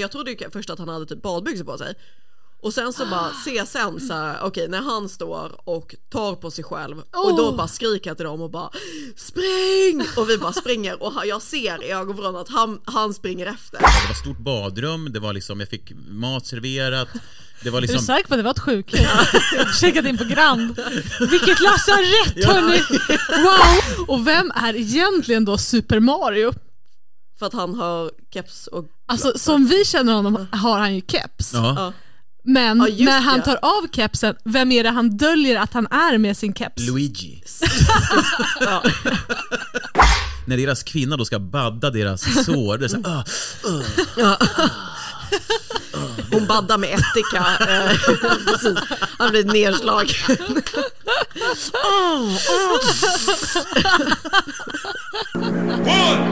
Jag trodde ju först att han hade typ badbyxor på sig. Och sen så bara se sen så här, okej när han står och tar på sig själv och då bara skriker jag till dem och bara spring! Och vi bara springer och jag ser i ögonvrån att han, han springer efter. Det var stort badrum, det var liksom, jag fick mat serverat. Det var Är du liksom... säker på att det var ett sjukhus? Checkat in på Grand. Vilket lasarett hörni! Wow! Och vem är egentligen då Super Mario? För att han har keps och Alltså som vi känner honom har han ju keps. Ja. Ja. Men Ja, när han det. tar av kepsen, vem är det han döljer att han är med sin keps? Luigi. När deras kvinna då ska badda deras sår, det är så här, "Ah, hon baddar med ättika. eh, Precis. Han blir nedslagen. One,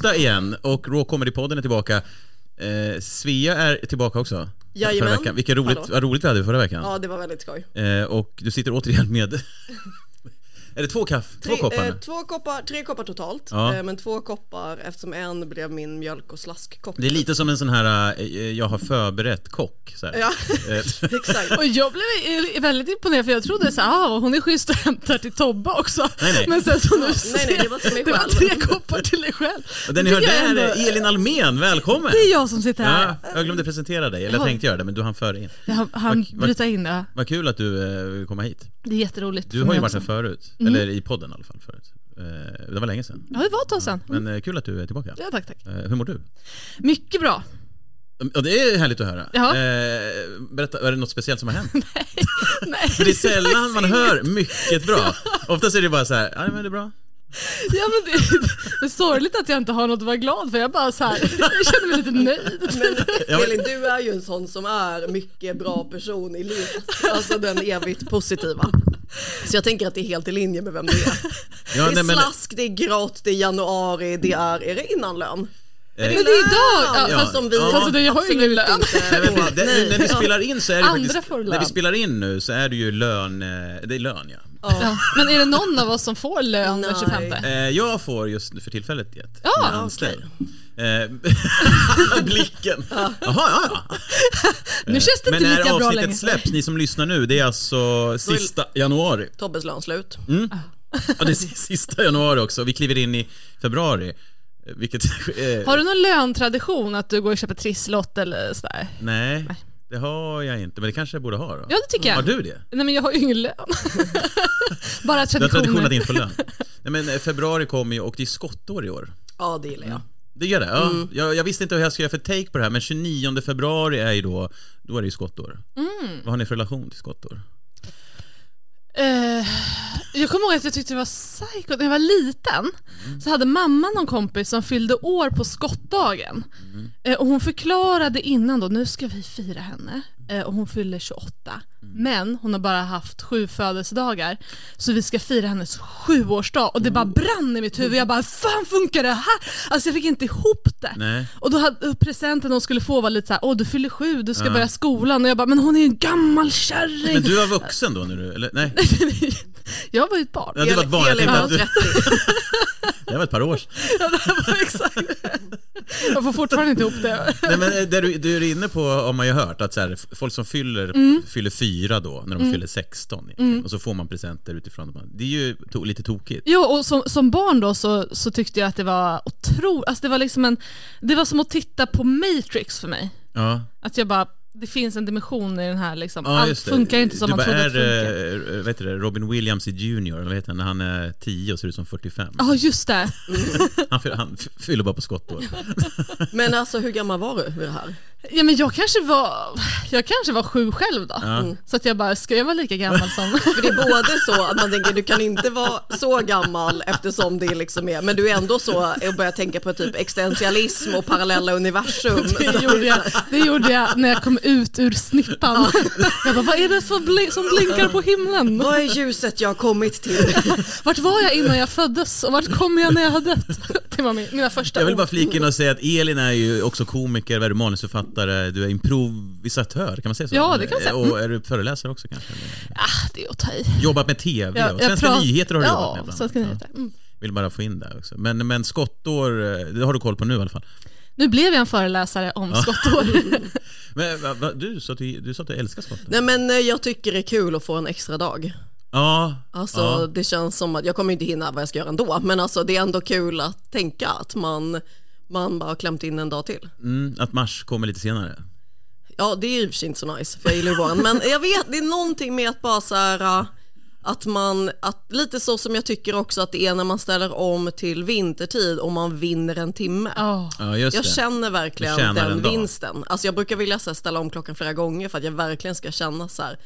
onsdag igen och Raw Comedy-podden är tillbaka. Eh, Svea är tillbaka också. Jajamän. Vilket roligt, vad roligt vi hade förra veckan. Ja det var väldigt skoj. Eh, och du sitter återigen med... är det två kaffe? Två Tre, koppar eh, två koppar, tre koppar totalt. Ja. Eh, men två koppar eftersom en blev min mjölk och slaskkopp. Det är lite som en sån här, eh, jag har förberett kock. Så här. Ja, Eh, exakt. Och jag blev väldigt imponerad för jag trodde så här, ah, hon är schysst och hämtar till Tobbe också. Nej, nej. Men sen så nu nej, nej, det var till mig det var själv. tre koppar till dig själv. och den ni jag där ändå- är Elin Almen, välkommen! Det är jag som sitter här. Ja, jag glömde presentera dig, eller jag Ja. tänkte göra det men du hann före in. Jag har- han Vad- vad- bryta in, ja. Vad kul att du eh, vill komma hit. Det är jätteroligt. Du har ju varit här förut, Mm. eller i podden i alla fall förut. Eh, Det var länge sedan. Ja, det var ett tag sedan. Men eh, kul att du är tillbaka. Ja, tack, tack. Eh, Hur mår du? Mycket bra. Ja, det är härligt att höra. Ja. Berätta, är det något speciellt som har hänt? Nej, För det är sällan man hör mycket bra. Oftast är det bara så här, ja men det är bra. Ja, men det, det är sorgligt att jag inte har något att vara glad för. Jag bara så här, jag känner mig lite nöjd. Men- Elin, du är ju en sån som är mycket bra person i livet. Alltså den evigt positiva. Så jag tänker att det är helt i linje med vem du är. Ja, det är nej, men- slask, det är grått, det är januari, det är, är det innan lön? Eh, Men det är idag! Ja, Ja. Fast som vi Ja. Alltså, det- jag har ju ingen lön. Nej, men, det, när vi spelar in så är det Andra faktiskt, när vi spelar in nu så är det ju lön, eh, det är lön ja. Ja. Men är det någon av oss som får lön den Nej. 25? Eh, Jag får just för tillfället det. Ja, anställd. Eh, Blicken. Jaha, ja, ja. Nu känns det Men inte när lika bra avsnittet längre. släpps, ni som lyssnar nu, det är alltså sista januari. Tobbes lönslut. Ja, det är sista januari också. Vi kliver in i februari. Eh, Vilket... eh, Har du någon löntradition att du går och köper trisslott eller sådär? Nej, det har jag inte. Men det kanske jag borde ha då. Ja, det tycker jag. Har du det? Nej men jag har ju ingen lön. Bara Du har tradition att traditioner. inte få lön. Nej, men eh, februari kommer ju och det är skottår i år. Ja, det gillar jag. Det gör det? Ja. Mm. Jag, jag visste inte hur jag ska göra för take på det här, men 29 februari är ju då, då är det ju skottår. Mm. Vad har ni för relation till skottår? Eh, jag kommer ihåg att jag tyckte det var psycho. När jag var liten så hade mamma någon kompis som fyllde år på skottdagen. Eh, och hon förklarade innan då, nu ska vi fira henne. Eh, och hon fyller 28. Men hon har bara haft sju födelsedagar. Så vi ska fira hennes sjuårsdag och det bara brann i mitt huvud. Jag bara, "Hur fan funkar det här? Alltså jag fick inte ihop det. Nej. Och då hade presenten hon skulle få var lite såhär, åh du fyller sju, du ska börja skolan. Och jag bara, men hon är ju en gammal kärring. Men du var vuxen då? När du, eller, nej, jag var ju ett barn. ja, du var ett barn. Jag tänkte att du, 30. det var ett par år sedan. Ja, det var exakt. Jag får fortfarande inte ihop det. Nej, men eh, det du, du är inne på har man ju hört, att så här, folk som fyller, Mm. fyller fyra då, när de fyller 16, egentligen, och så får man presenter utifrån. Det är ju to, lite tokigt. Jo, och som, som barn då så, så tyckte jag att det var otroligt, alltså det var liksom en, det var som att titta på Matrix för mig. Ja, Att jag bara, det finns en dimension i den här liksom. ja Allt funkar inte som du man bara, trodde är, det funkar. eh, heter det, Robin Williams i Junior, eller vad heter han, när han är 10 och ser ut som 45. Ja, just det. Han, fyller, han fyller bara på skottår. Men alltså hur gammal var du vid det här? Ja, men jag kanske var, jag kanske var sju själv då. Ja. Så att jag bara, ska jag vara lika gammal som... För det är både så att man tänker du kan inte vara så gammal eftersom det liksom är, men du är ändå så och börjar tänka på typ existentialism och parallella universum. Det gjorde, jag, det gjorde jag när jag kom ut ur snippan. Jag bara, vad är det för bli- som blinkar på himlen? Vad är ljuset jag har kommit till? Vart var jag innan jag föddes och vart kommer jag när jag har dött? Det var min, mina första Jag vill bara flika in och säga att Elin är ju också komiker, vad är du, är improvisatör, kan man säga så? Ja, det kan man säga. Mm. Och är du föreläsare också kanske? Ah, det är att ta i. Jobbat med TV Jag- och Svenska prat- nyheter har du jobbat Ja, med bland Svenska nyheter. Mm. Vill bara få in det också. Men, men skottår, eh, det har du koll på nu i alla fall. Nu blev jag en föreläsare om skottår. Men va, va, du sa att du, du sa att du älskar skottår? Nej men eh, jag tycker det är kul att få en extra dag. Ja, Alltså ja. det känns som att, jag kommer inte hinna vad jag ska göra ändå, men alltså det är ändå kul att tänka att man, man bara har klämt in en dag till. Mm, att mars kommer lite senare. Ja det är ju inte så nice för jag gillar våren men jag vet det är någonting med att bara så här äh, att man, att lite så som jag tycker också att det är när man ställer om till vintertid och man vinner en timme. Ja. Ja, just Jag det. känner verkligen den vinsten. Alltså jag brukar vilja så här, ställa om klockan flera gånger för att jag verkligen ska känna så här,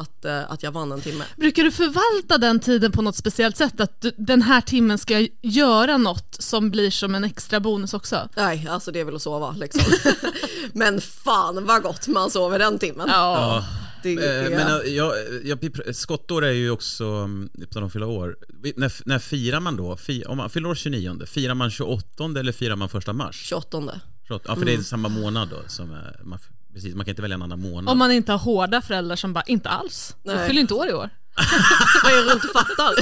att, eh, att jag vann en timme. Brukar du förvalta den tiden på något speciellt sätt? Att du, den här timmen ska jag göra något som blir som en extra bonus också? Nej, alltså det är väl att sova liksom. men fan vad gott man sover den timmen. Ja. Det är, Eh, Men eh, jag, jag, skottår är ju också, mm, om att fylla år, när, när firar man då? Om man fyller år 29, firar man 28 eller firar man första mars? 28. 28, ja, för det är samma månad då. Som, man, precis, man kan inte välja en annan månad. Om man inte har hårda föräldrar som bara, inte alls. Nej. fyller inte år i år. Vad är det du inte fattar?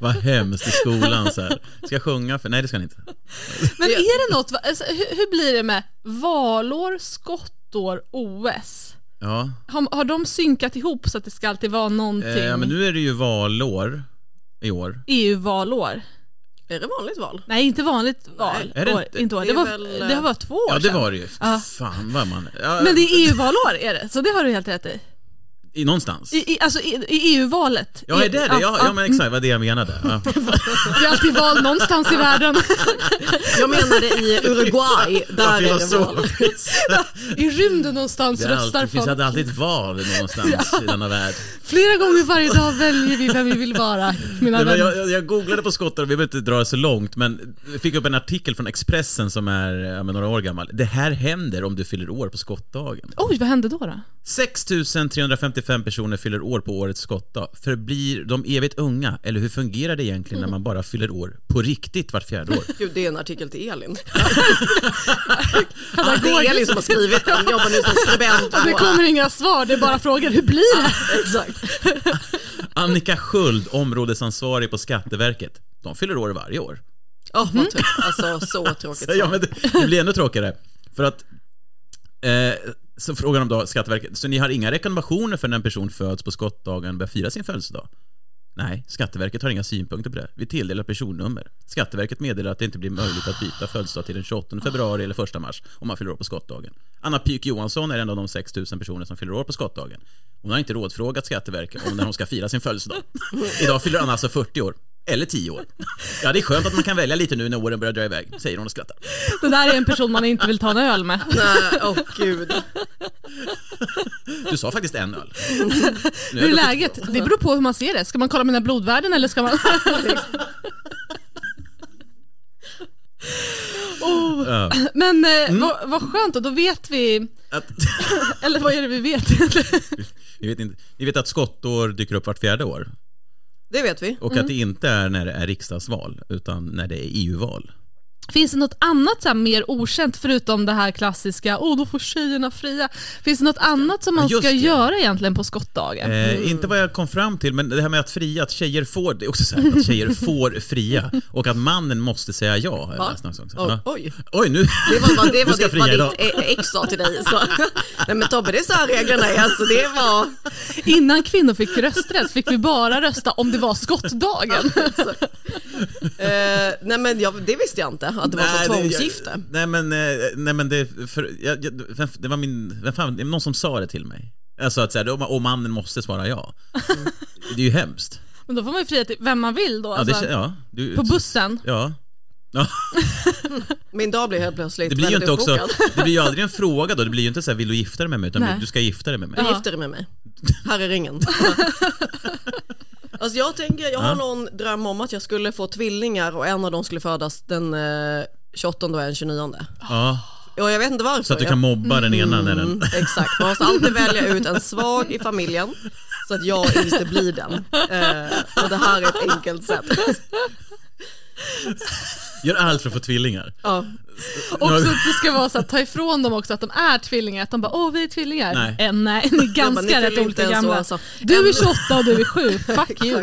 Vad hemskt i skolan så här. Ska jag sjunga för? Nej det ska ni inte. Men är det något, alltså, hur, hur blir det med valår, skottår, OS? Ja, Har, har de synkat ihop så att det ska alltid vara någonting? eh, ja men nu är det ju valår i år. EU-valår? Är det vanligt val? Nej, inte vanligt val. är det år, inte? inte år. Det Det, var, väl, det var två år Ja det sedan. var det ju. Ja. Fan vad man... Ja, Men det är EU-valår är det, så det har du helt rätt i. i, någonstans. I, i, alltså i, i EU-valet. Ja är det det? Ja, ja men exakt, vad det jag menade. Ja. Det är alltid val någonstans i världen. Jag menade i Uruguay, där är det val. I rymden någonstans Det, är röstar alltid, det finns folk. alltid ett val någonstans i denna värld. Flera gånger varje dag väljer vi vem vi vill vara, mina Nej, jag, jag, jag googlade på skottar, vi behöver inte dra det så långt, men jag fick upp en artikel från Expressen som är ja, några år gammal. Det här händer om du fyller år på skottdagen. Oj, vad hände då? då? 6 355 personer fyller år på årets skottdag. Förblir de evigt unga? Eller hur fungerar det egentligen när man bara fyller år på riktigt vart fjärde år? Gud, det är en artikel till Elin. Det är Elin som har skrivit den, jobbar nu som skribent. Det kommer inga svar, det är bara frågor. Hur blir det? Exakt. Annika Sköld, områdesansvarig på Skatteverket. De fyller år varje år. Ja, vad tråkigt. Alltså så tråkigt. Ja, men det, det blir ännu tråkigare. För att eh, så frågar de då Skatteverket, så ni har inga rekommendationer för när en person föds på skottdagen börjar fira sin födelsedag? Nej, Skatteverket har inga synpunkter på det. Vi tilldelar personnummer. Skatteverket meddelar att det inte blir möjligt att byta födelsedag till den 28 februari eller 1 mars om man fyller år på skottdagen. Anna Pyk Johansson är en av de 6 000 personer som fyller år på skottdagen. Hon har inte rådfrågat Skatteverket om när hon ska fira sin födelsedag. Idag fyller Anna alltså 40 år. Eller 10 år. Ja, det är skönt att man kan välja lite nu när åren börjar dra iväg, säger hon och skrattar. Det där är en person man inte vill ta en öl med. Nej, åh gud. Du sa faktiskt en öl. Nu Hur är läget? Det beror på hur man ser det. Ska man kolla mina blodvärden eller ska man... oh. Ja. Men eh, Mm. vad, vad skönt då, då vet vi. Att, Eller vad är det vi vet vi, vet inte, vi vet att skottår dyker upp vart fjärde år. Det vet vi. Och att det inte är när det är riksdagsval, utan när det är EU-val. Finns det något annat så här mer okänt förutom det här klassiska, åh då får tjejerna fria. Finns det något annat som man Just ska det. göra egentligen på skottdagen? Eh, Inte vad jag kom fram till, men det här med att fria, att tjejer får, det är också så här, att tjejer får fria och att mannen måste säga ja. Oj, oj. Oj, nu, Det var vad, det var, det, idag. ditt e- ex sa till dig. Så. Nej men Tobbe, det är så här reglerna är. Alltså, det var... Innan kvinnor fick rösträtt fick vi bara rösta om det var skottdagen. Eh, nej men jag, det visste jag inte, att det var så det- tvångsgifte. jag- Nej men, eh, nej, men det, för, jag, jag, vem- det var min, vem fan, det var någon som sa det till mig. Alltså att säga, och mannen måste svara ja. Det är ju hemskt. Men då får man ju fria till vem man vill då. Ja, Alltså, det, ja, du, På bussen. Ja. ja. Min dag blev helt plötsligt Det blir ju inte också, uppbokad. det blir ju aldrig en fråga då, det blir ju inte så här, vill du gifta dig med mig? Utan Nej. du ska gifta dig med mig. Du gifter dig med mig. Här är ringen. Alltså jag tänker, jag har Ja. någon dröm om att jag skulle få tvillingar och en av dem skulle födas den eh, 28 och en 29. Ja, Och jag vet inte varför. så att du kan mobba den ena när den... Mm, exakt, man måste alltid välja ut en svag i familjen så att jag inte blir den. Eh, och det här är ett enkelt sätt. Gör allt för att få tvillingar. Ja. Också att det ska vara så att ta ifrån dem också att de är tvillingar. Att de bara, åh vi är tvillingar. Nej. Eh, nej, ni är ganska ni fyller rätt olika gamla. alltså. Du är 28 och du är 7. Fuck you.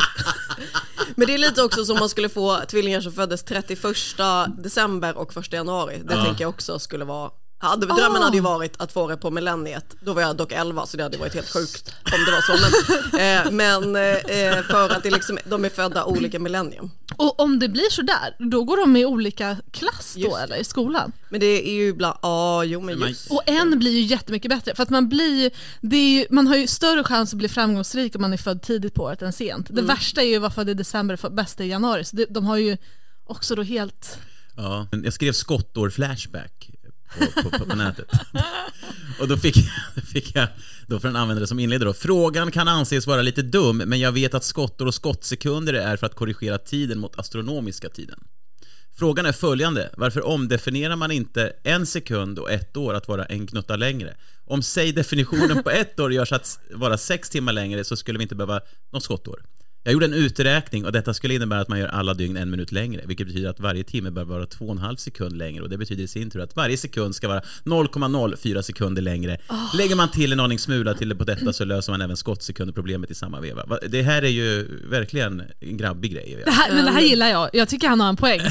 Men det är lite också som man skulle få tvillingar som föddes 31 december och 1 januari. Det Ja. tänker jag också skulle vara hade, drömmen Ah. hade ju varit att få det på millenniet. Då var jag dock 11 så det hade varit helt sjukt om det var så. Men, eh, men eh, för att det liksom, de är födda olika millennium. Och om det blir så där, då går de i olika klass då eller i skolan. Men det är ju ibland, ja jo men just. Och en blir ju jättemycket bättre för att man blir ju, det är ju, man har ju större chans att bli framgångsrik om man är född tidigt på året än sent. Det värsta är ju att vara född i december och bästa i januari, så det, de har ju också då helt Ja. Jag skrev skottår flashback på, på, på, på nätet. Och då fick, fick jag då för en användare som inleder då. Frågan kan anses vara lite dum, men jag vet att skottår och skottsekunder är för att korrigera tiden mot astronomiska tiden. Frågan är följande, varför omdefinierar man inte en sekund och ett år att vara en knutta längre? Om säg definitionen på ett år görs att vara sex timmar längre så skulle vi inte behöva något skottår. Jag gjorde en uträkning och detta skulle innebära att man gör alla dygn en minut längre, vilket betyder att varje timme bör vara två och en halv sekund längre och det betyder i sin tur att varje sekund ska vara 0,04 sekunder längre. Lägger man till en aning smula till det på detta så löser man även skottsekunderproblemet i samma veva. Va- Det här är ju verkligen en grabbig grej. Det här, men det här gillar jag, jag tycker han har en poäng.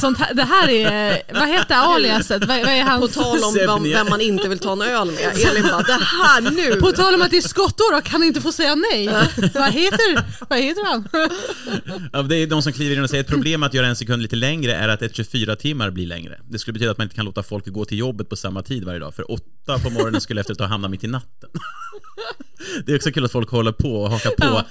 Sånt här, det här är, vad heter aliaset? Vad, vad är På hans... tal om vem, vem man inte vill ta en öl med. Elin bara, det här nu. På tal om att det är skottår och kan inte få säga nej. vad, heter, vad heter han? Ja, det är de som kliver in och säger att problemet att göra en sekund lite längre är att ett 24 timmar blir längre. Det skulle betyda att man inte kan låta folk gå till jobbet på samma tid varje dag, för åtta på morgonen skulle efter ett tag hamna mitt i natten. Det är också kul att folk håller på och hakar på. Ja.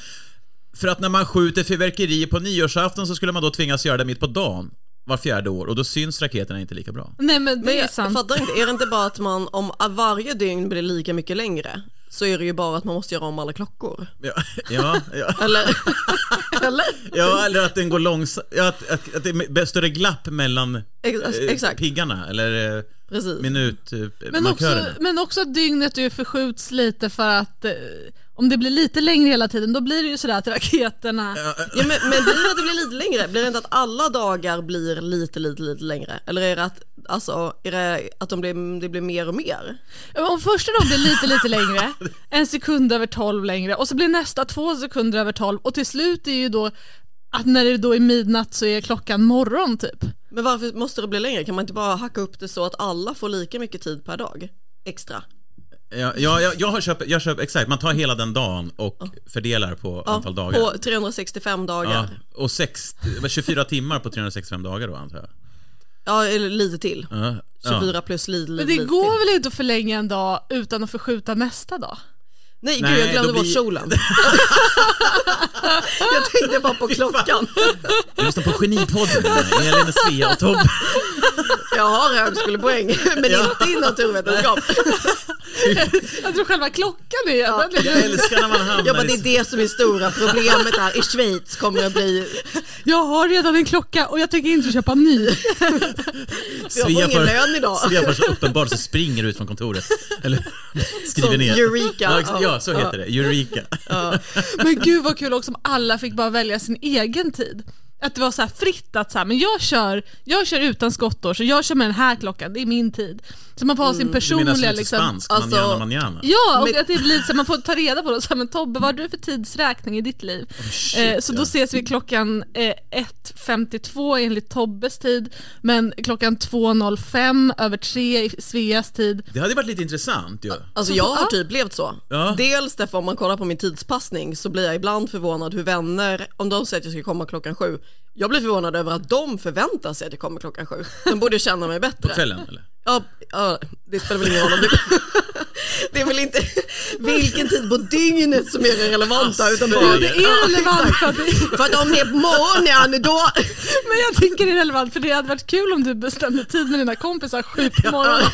För att när man skjuter fyrverkerier på nyårsafton så skulle man då tvingas göra det mitt på dagen var fjärde år och då syns raketerna inte lika bra. Nej men det Men är jag, jag sant. fattar inte, är det inte bara att man om varje dygn blir lika mycket längre så är det ju bara att man måste göra om alla klockor. Ja, ja, ja. Eller? Eller? ja eller att den går långsamt, ja, att, att, att det är större glapp mellan Ex- eh, exakt. piggarna eller eh, Precis. minut eh, Men också, men också att dygnet ju förskjuts lite för att eh, om det blir lite längre hela tiden då blir det ju sådär att raketerna... Ja, men, men blir det att det blir lite längre? Blir det inte att alla dagar blir lite, lite, lite längre? Eller är det att, alltså, är det att de blir, det blir mer och mer? Om första dagen blir lite lite längre, en sekund över 12 längre och så blir nästa två sekunder över 12 och till slut är ju då att när det då är midnatt så är klockan morgon typ. Men varför måste det bli längre? Kan man inte bara hacka upp det så att alla får lika mycket tid per dag? Extra? Ja, ja, jag, jag, har köpt, jag köper, exakt, man tar hela den dagen och fördelar på antal dagar. På 365 dagar? ja, och sex, det var 24 timmar på 365 dagar då antar jag. Ja, eller lite till. Ja, ja. 24 plus lite, Men lite, det lite går till. väl inte att förlänga en dag utan att förskjuta nästa dag? Nej, Nej, gud jag glömde bort blir- kjolen. jag tänkte bara på klockan. Du lyssnar på Genipodden med Elin, Svea och Tobbe. jag har högskolepoäng, men inte i naturvetenskap. Jag tror själva klockan är ja. Jag älskar när man hamnar Jag bara, det är det som är stora problemet här. I Schweiz kommer det bli... Jag har redan en klocka och jag tänker inte köpa en ny. Jag får ingen lön idag. Svea får så uppenbart så springer ut från kontoret. Eller skriver Som ner. Eureka. Ja, ja, så heter det. Eureka. Men gud vad kul också om alla fick bara välja sin egen tid. Att det var så fritt att så här, men jag kör, jag kör utan skottår så jag kör med den här klockan, det är min tid. Så man får ha sin Du menar personliga som lite liksom. spanskt, Alltså- manana manana? Ja, och Men- att det blir så man får ta reda på det. Så här, men Tobbe, vad har du för tidsräkning i ditt liv? shit, eh, så ja. då ses vi klockan eh, 1.52 enligt Tobbes tid, men klockan 2.05 över 3 i Sveas tid. Det hade varit lite intressant ju. Alltså jag har typ levt så. Ja. Dels därför om man kollar på min tidspassning så blir jag ibland förvånad hur vänner, om de säger att jag ska komma klockan sju, jag blir förvånad över att de förväntar sig att jag kommer klockan sju. De borde känna mig bättre. På kvällen eller? Ja, ja, det spelar väl ingen roll om det... Det är väl inte vilken tid på dygnet som är det relevanta utan bara... Ja, Det är relevant för att För att om det är på morgonen då... Men jag tycker det är relevant för det hade varit kul om du bestämde tid med dina kompisar sju på morgonen.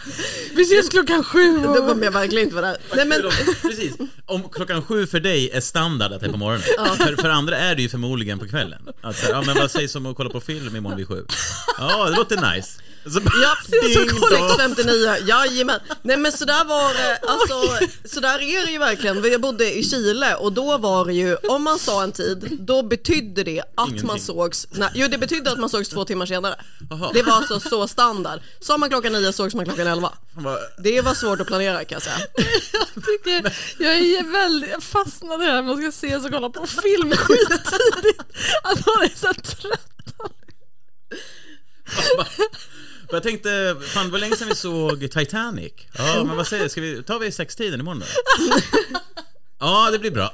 Vi ses klockan sju. Då Och... kommer jag verkligen inte vara där. Nej men, Precis. Om klockan sju för dig är standard att det är på morgonen. För, för andra är det ju förmodligen på kvällen. Att, så här, ja, men vad sägs om att kolla på film imorgon vid sju? Ja, det låter nice. Ja, dong. 6.59, jajamän. Nej men sådär var det, alltså sådär är det ju verkligen. Jag bodde i Chile och då var det ju, om man sa en tid, då betydde det att Ingenting. man sågs, nej, jo det betydde att man sågs två timmar senare. Jaha. Det var alltså så standard. Sa man klockan nio sågs man klockan elva. Det var svårt att planera kan jag säga. Jag, tycker, jag är väldigt jag fastnade där man ska ses och kolla på film skittidigt. Att man är så trött. För jag tänkte, fan det var länge sedan vi såg Titanic. Ja, men vad säger du? Ska vi, tar vi sextiden imorgon då? Ja, det blir bra.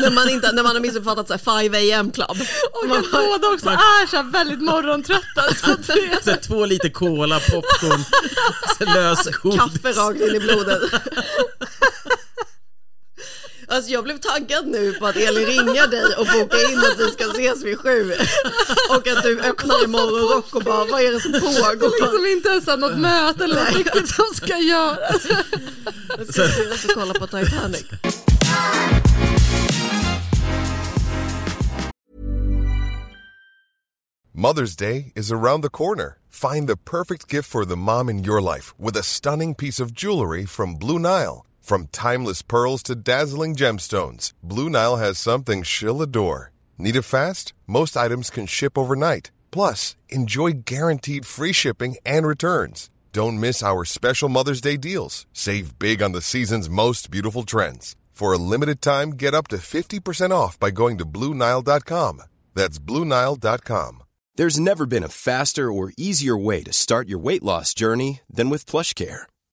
när, man inte, när man har missuppfattat så här 5 am club. Och Man båda också är så här väldigt morgontrötta. Så att det är Så här, två liter cola, popcorn, lösgodis. Kaffe rakt in i blodet. Alltså jag blev taggad nu på att Elin ringer dig och bokar in att vi ska ses vid sju. Och att du öppnar i morgonrock och bara, vad är det som pågår? liksom inte ens något möte eller något riktigt som ska göras. Jag ska ses och kolla på Titanic. Mother's Day is around the corner. Find the perfect gift for the mom in your life with a stunning piece of jewelry from Blue Nile. From timeless pearls to dazzling gemstones, Blue Nile has something she'll adore. Need it fast? Most items can ship overnight. Plus, enjoy guaranteed free shipping and returns. Don't miss our special Mother's Day deals. Save big on the season's most beautiful trends. For a limited time, get up to 50% off by going to BlueNile.com. That's BlueNile.com. There's never been a faster or easier way to start your weight loss journey than with PlushCare.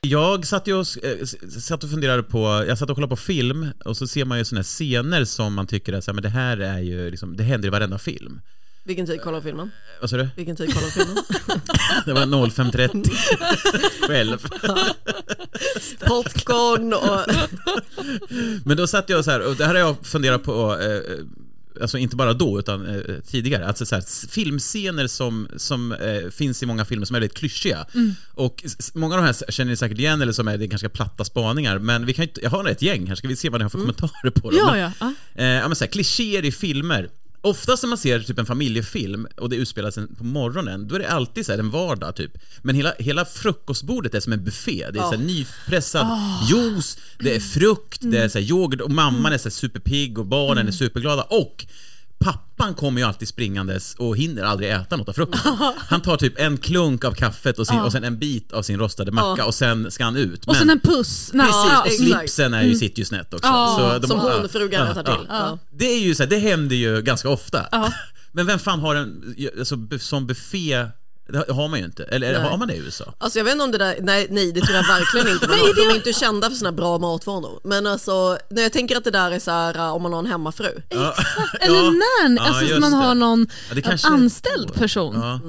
Jag satt ju och, eh, satt och funderade på, jag satt och kollade på film och så ser man ju här scener som man tycker är så här, men det här är ju liksom, det händer i varenda film. Vilken tid kollar filmen? Vad sa du? Vilken tid kollar filmen? Det var 05.30 själv. Popcorn och... Men då satt jag så här, och det här har jag funderat på, eh, alltså inte bara då utan eh, tidigare, alltså så här, filmscener som, som eh, finns i många filmer som är väldigt klyschiga. Och s- många av de här känner ni säkert igen eller som är det är ganska platta spaningar, men vi kan ju jag har ett gäng här, ska vi se vad ni har för kommentarer på dem? Ja, Men- ja. ja. Eh, ja, men så här, klichéer i filmer. Oftast när man ser typ en familjefilm och det utspelar sig på morgonen, då är det alltid så här en vardag typ. Men hela, hela frukostbordet är som en buffé. Det är så här nypressad juice, det är frukt, det är så här yoghurt och mamman är så här superpigg och barnen är superglada. Och pappan kommer ju alltid springandes och hinner aldrig äta något av frukosten. Han tar typ en klunk av kaffet och, sin, och sen en bit av sin rostade macka och sen ska han ut. Och sen en puss. Nej, Precis, och slipsen är ju, sitter ju snett också. Så de, Som hon, frugan, rättar till. Det är ju så här, det händer ju ganska ofta. Men vem fan har en alltså, som buffé, det har man ju inte. Eller Nej. har man det i USA? Alltså jag vet inte om det där, nej, nej det tror jag verkligen inte man har. De är inte kända för sina bra matvanor. Men alltså, när jag tänker att det där är så här om man har en hemmafru. Ja. Eller Ja. Ja, alltså så man det. har någon Ja, anställd person. Ja.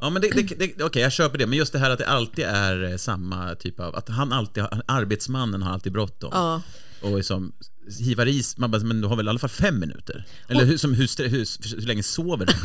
Ja men det, det, det, okej jag köper det, men just det här att det alltid är eh, samma typ av, att han alltid, arbetsmannen har alltid bråttom. Ja. Och liksom hivar i, man bara, men du har väl i alla fall fem minuter? Eller hur, som, hur, hur, hur, länge sover du?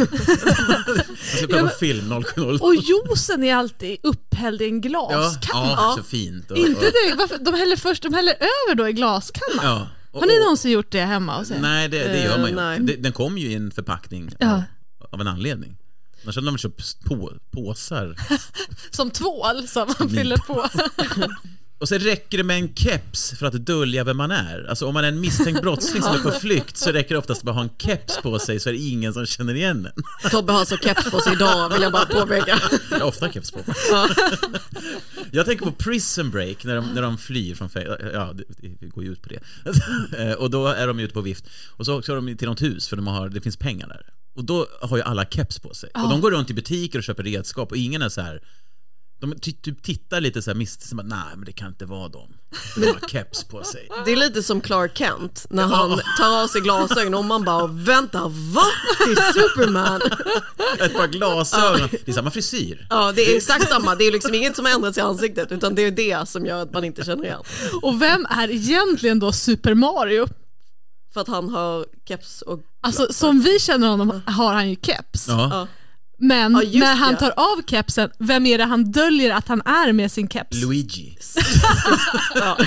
Jag ska kolla på film 070. Och juicen är alltid upphälld i en Ja, glaskanna. ja, så fint. Och, Inte och, det, varför, de häller först, de häller över då i glaskannan. ja, och, Har ni och- någonsin gjort det hemma hos er? Nej, det, det gör man ju Eh, inte. Den kom ju i en förpackning Ja. av, av en anledning. Annars hade de väl köpt på, påsar. Som tvål som man fyller på. Och sen räcker det med en keps för att dölja vem man är. Alltså om man är en misstänkt brottsling som är på flykt så räcker det oftast bara att ha en keps på sig så är det ingen som känner igen en. Tobbe har så keps på sig idag vill jag bara påpeka. Jag har ofta keps på mig. Jag tänker på Prison Break när de, när de flyr från fängelse. Ja, det går ju ut på det. Eh, Och då är de ute på vift. Och så kör de till något hus för de har, det finns pengar där. Och då har ju alla keps på sig. Och de går runt i butiker och köper redskap och ingen är så här. De ty- typ tittar lite så här misstänksamt, nej men det kan inte vara dem. De har keps på sig. Det är lite som Clark Kent när han tar av sig glasögonen och man bara vänta, va? Det är Superman! Ett par glasögon. Det är samma frisyr. Ja, det är exakt samma. Det är liksom inget som har ändrats i ansiktet utan det är det som gör att man inte känner igen. Och vem är egentligen då Super Mario? För att han har keps och Alltså som vi känner honom har han ju keps. Ja. Men Ja, när han det. tar av kepsen, vem är det han döljer att han är med sin keps? Luigi. ja.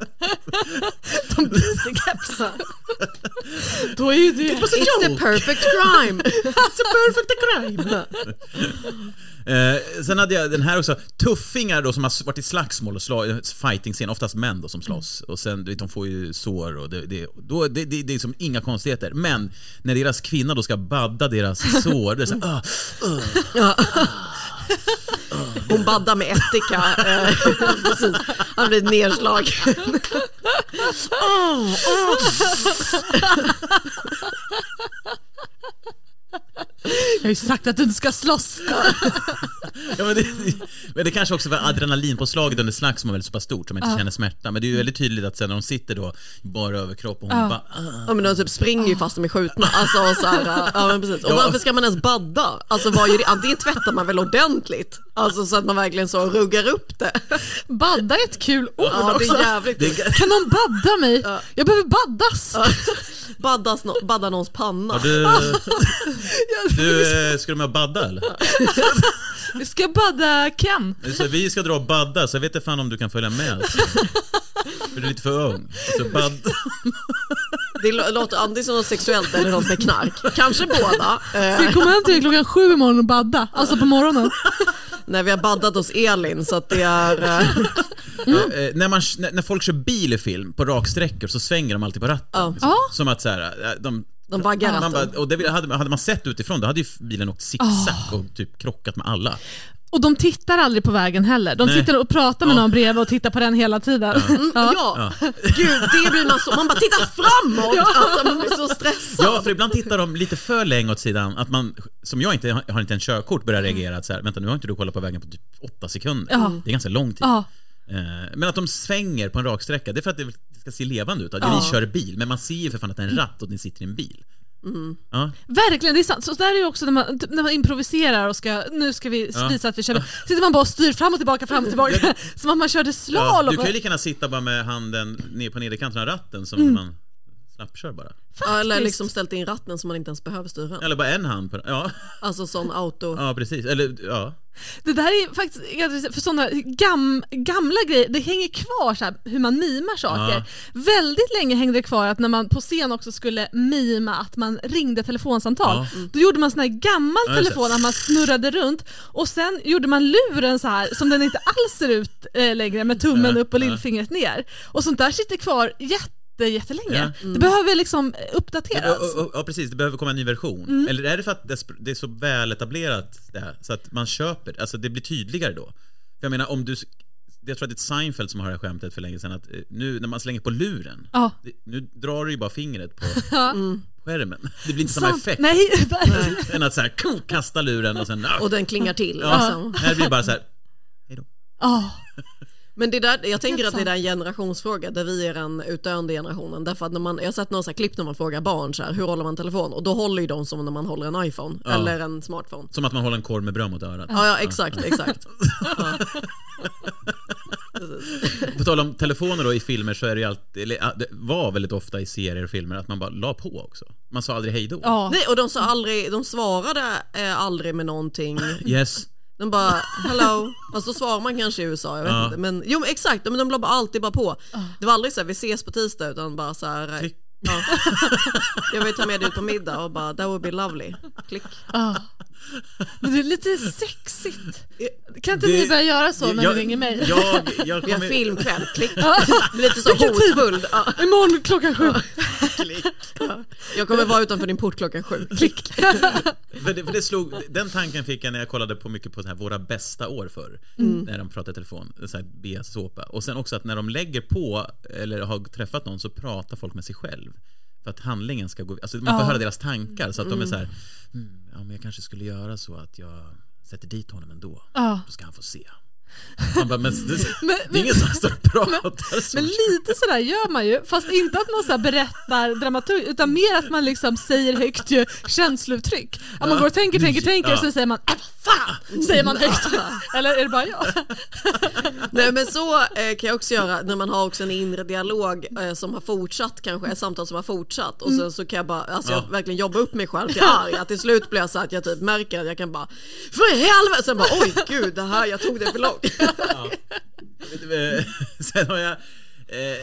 De byter keps. Då är det... It's the perfect crime! It's a perfect crime. Eh, sen hade jag den här också, tuffingar då som har varit i slagsmål och slag, fighting scen, oftast män då som slåss. Och sen, du vet, de får ju sår och det, det, då, det, det, det är som inga konstigheter. Men när deras kvinna då ska badda deras sår, det är så här, "Ah, hon baddar med ättika. Eh, Han blir nedslagen. Oh, oh. Jag har ju sagt att du inte ska slåss. Ja, men, det, men det kanske också var adrenalinpåslaget under slagsmål väldigt så pass stort som inte känner smärta. Men det är ju väldigt tydligt att sen när de sitter då bara överkropp och hon bara "Ah." Ja men de typ springer ju fast de är skjutna. Alltså, och så här, ja, men precis. Och Ja. varför ska man ens badda? Alltså vad gör det? Antingen tvättar man väl ordentligt, alltså så att man verkligen så ruggar upp det. Badda är ett kul ord Ja det också. är jävligt. det, Kan någon badda mig? Jag behöver baddas. Baddas, no- badda någons panna. har du, du, eh, ska du med och badda eller? Vi ska badda Ken. Så vi ska dra och badda, så jag vet inte fan om du kan följa med. Alltså. För du är lite för ung. Så bad... Det lå- låter antingen som något sexuellt eller något med knark. Kanske båda. Ska vi komma hem till dig klockan sju imorgon och badda? Alltså på morgonen. När vi har baddat hos Elin så att det är... Ja, eh, när, man, när, när folk kör bil i film på raksträckor så svänger de alltid på ratten. Ja. Som att så här, eh, de, de vaggar man ratten. bara, och det hade, hade man sett utifrån då hade ju bilen åkt zigzag och typ krockat med alla. Och de tittar aldrig på vägen heller. De Nej. sitter och pratar med Ja. någon bredvid och tittar på den hela tiden. Ja. Ja, gud det blir man så, man bara tittar framåt! Alltså, man blir så stressad. Ja, för ibland tittar de lite för länge åt sidan, att man, som jag inte jag har inte en körkort, börjar reagera att så här, vänta nu har inte du kollat på vägen på typ åtta sekunder. Ja. Det är ganska lång tid. Ja. Eh, Men att de svänger på en raksträcka, det är för att det ska se levande ut. Att Ja. vi kör bil, men man ser ju för fan att det är en ratt och ni sitter i en bil. Ja. Verkligen, det är sant. Så där är det också när man, typ när man improviserar och ska, nu ska vi Ja. visa att vi kör. Sitter man bara och styr fram och tillbaka, fram och tillbaka. Som om man körde Ja, slalom. du kan ju lika gärna sitta bara med handen ner på nederkanten av ratten som Mm. man Snappkör bara. Ja, eller liksom ställt in ratten så man inte ens behöver styra. Eller bara en hand på Ja, Alltså sån auto. ja precis. Eller ja. Det där är faktiskt, för sådana gam, gamla grejer, det hänger kvar så här, hur man mimar saker. Väldigt länge hängde det kvar att när man på scen också skulle mima att man ringde telefonsamtal, Ja. då gjorde man sån här gammal Ja, telefon att man snurrade runt och sen gjorde man luren så här som den inte alls ser ut eh, längre med tummen Ja, upp och ja. lillfingret ner. Och sånt där sitter kvar jätte jättelänge. Ja. Det behöver liksom Ja, uppdateras. ja, ja, precis, det behöver komma en ny version. Mm. Eller är det för att det är- så väl etablerat det här, så att man köper, alltså det blir tydligare då? För jag menar om du, jag tror att det är Seinfeld som har det här skämtet för länge sedan, att eh, nu när man slänger på luren, Ja. det, nu drar du ju bara fingret på Ja. skärmen. Det blir inte samma effekt. Nej. Än att så här, kasta luren och sen... Och den klingar till. Ja, Liksom. här blir det bara så här, Ja. Men det där, jag tänker att det är en generationsfråga där vi är den utdöende generationen. Därför att när man, jag har sett några så här klipp när man frågar barn så här, hur håller man telefon? Och då håller ju de som när man håller en iPhone Ja. eller en smartphone. som att man håller en korv med bröd mot örat. Ja, ja exakt, exakt. På tal om telefoner då i filmer så är det ju alltid, eller det var väldigt ofta i serier och filmer att man bara la på också. Man sa aldrig hej då. Ja. Nej, och de, sa aldrig, de svarade eh, aldrig med någonting. Yes. De bara hello, fast då svarar man kanske i USA, jag vet Ja. inte. Men, jo men exakt, men de la bara alltid bara på. Det var aldrig så här, vi ses på tisdag utan bara så här. Klick. Ja. Jag vill ta med dig ut på middag och bara that would be lovely. Klick. Men det är lite sexigt. Kan inte Det- ni börja göra så när jag, ni ringer mig? Jag, jag Vi har kommer... filmkväll, klick. Ja. Lite så hotfull. Ja. Imorgon klockan sju. Jag kommer vara utanför din port klockan sju. Klick. För det, för det slog, den tanken fick jag när jag kollade på mycket på här, våra bästa år förr. Mm. När de pratade i telefon, så här BS-såpa. Och sen också att när de lägger på, eller har träffat någon, så pratar folk med sig själv. För att handlingen ska gå, alltså man får Ja. höra deras tankar så att de är så här, Mm. ja men jag kanske skulle göra så att jag sätter dit honom ändå. Ja. Då ska han få se. Bara, men, det, Men- det är ingen som står och pratar så. Men lite sådär gör man ju, fast inte att man så berättar dramaturg utan mer att man liksom säger högt ju känslouttryck. Att man går och tänker, tänker, tänker och sen säger man äh, fan, säger man högt. Eller är det bara jag? Nej men så eh, kan jag också göra när man har också en inre dialog eh, som har fortsatt kanske, ett samtal som har fortsatt och sen så kan jag bara, alltså jag Ja. verkligen jobba upp mig själv till arg, att till slut blir jag så att jag typ märker att jag kan bara för helvete, sen bara oj gud det här, jag tog det för långt. Eh, Sen har jag eh,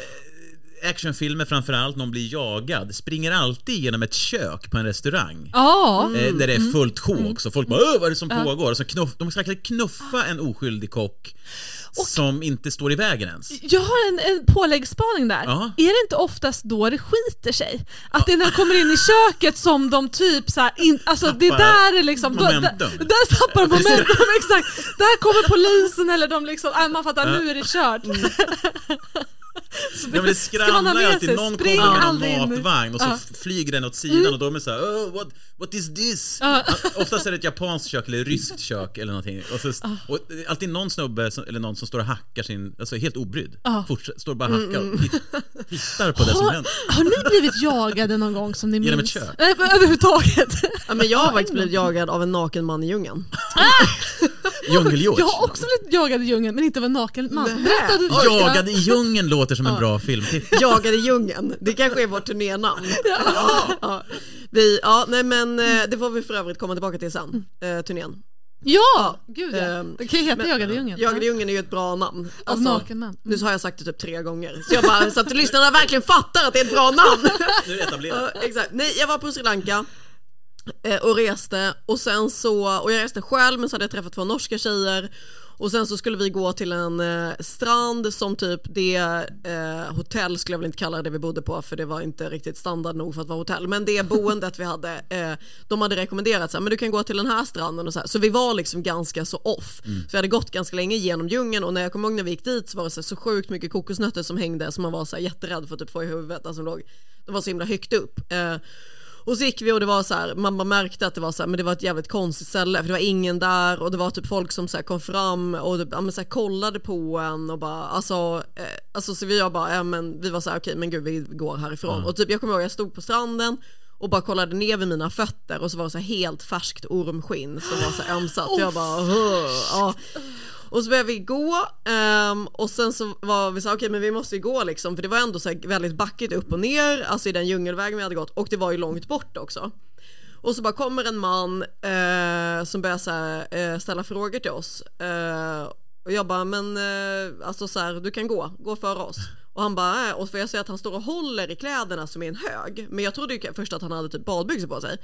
actionfilmer framförallt, någon blir jagad, springer alltid genom ett kök på en restaurang. Ja. Eh, där det är fullt kok, så folk bara Åh, vad är det som pågår? Och så knuff, de ska knuffa en oskyldig kock som inte står i vägen ens. Jag har en, en påläggsspaning där. Ja. Är det inte oftast då det skiter sig? Att det är när de kommer in i köket som de typ så här, in, alltså det Tappar där är liksom, då, där, där tappar de momentum, exakt. Där kommer polisen eller de liksom, äh, man fattar nu är det kört. Så Ja, men det skramlar ju alltid, någon Spring kommer med någon matvagn och så f- flyger den åt sidan och de är såhär oh, what, what is this? Ja. Oftast är det ett japanskt kök eller ryskt kök eller någonting. Och, så, Ah. och det är alltid någon snubbe som, eller någon som står och hackar sin, alltså helt obrydd. Fortsätt, står bara och hackar och titt, tittar på det som händer. har ni blivit jagade någon gång som ni Genom minns? ett kök? Nej, men överhuvudtaget. Ja, men jag har faktiskt blivit jagad av en naken man i djungeln. Djungel-George. Jag har också blivit jagad i djungeln men inte av en naken man. Nej. Berätta du. Jagad i djungeln låter som en bra filmtitel. Jagad i djungeln, det kanske är vårt turnénamn. Ja. Vi, ja, nej men eh, det får vi för övrigt komma tillbaka till sen, eh, turnén. Ja, gud ja. Ehm, Det kan ju heta men- Jagad i djungeln. Jagad i djungeln är ju ett bra namn. Av Alltså, naken man. Nu så har jag sagt det typ tre gånger, så, jag bara, så att lyssnarna verkligen fattar att det är ett bra namn. Nu är det etablerat. Ja, exakt. Nej, jag var på Sri Lanka och reste. Och sen så, och jag reste själv men så hade jag träffat två norska tjejer. Och sen så skulle vi gå till en eh, strand som typ det eh, hotell skulle jag väl inte kalla det vi bodde på för det var inte riktigt standard nog för att vara hotell. Men det boendet vi hade eh, de hade rekommenderat så här, men du kan gå till den här stranden och så här. så vi var liksom ganska så off. Så jag hade gått ganska länge genom djungeln och när jag kom ihåg när vi gick dit så var det så, här, så sjukt mycket kokosnötter som hängde som man var så här, jätterädd för att typ få i huvudet alltså, låg, de var så himla högt upp. Eh, och så gick vi och det var så här, man bara märkte att det var så här, men det var ett jävligt konstigt ställe för det var ingen där och det var typ folk som så kom fram och ja, men så kollade på en och bara alltså, eh, alltså så vi var bara, ja, men vi var så här okej men gud vi går härifrån. Och typ jag kommer ihåg jag stod på stranden och bara kollade ner vid mina fötter och så var det så helt färskt ormskinn som var så ömsat och jag bara. Och så började vi gå um, och sen så var vi så okej okej men vi måste ju gå liksom för det var ändå så här väldigt backigt upp och ner, alltså i den djungelvägen vi hade gått och det var ju långt bort också. Och så bara kommer en man eh, som börjar så här, eh, ställa frågor till oss. Eh, och jag bara, men eh, alltså så här, du kan gå, gå före oss. Och han bara, äh, och för jag ser att han står och håller i kläderna som är en hög. Men jag trodde ju först att han hade typ badbyxor på sig.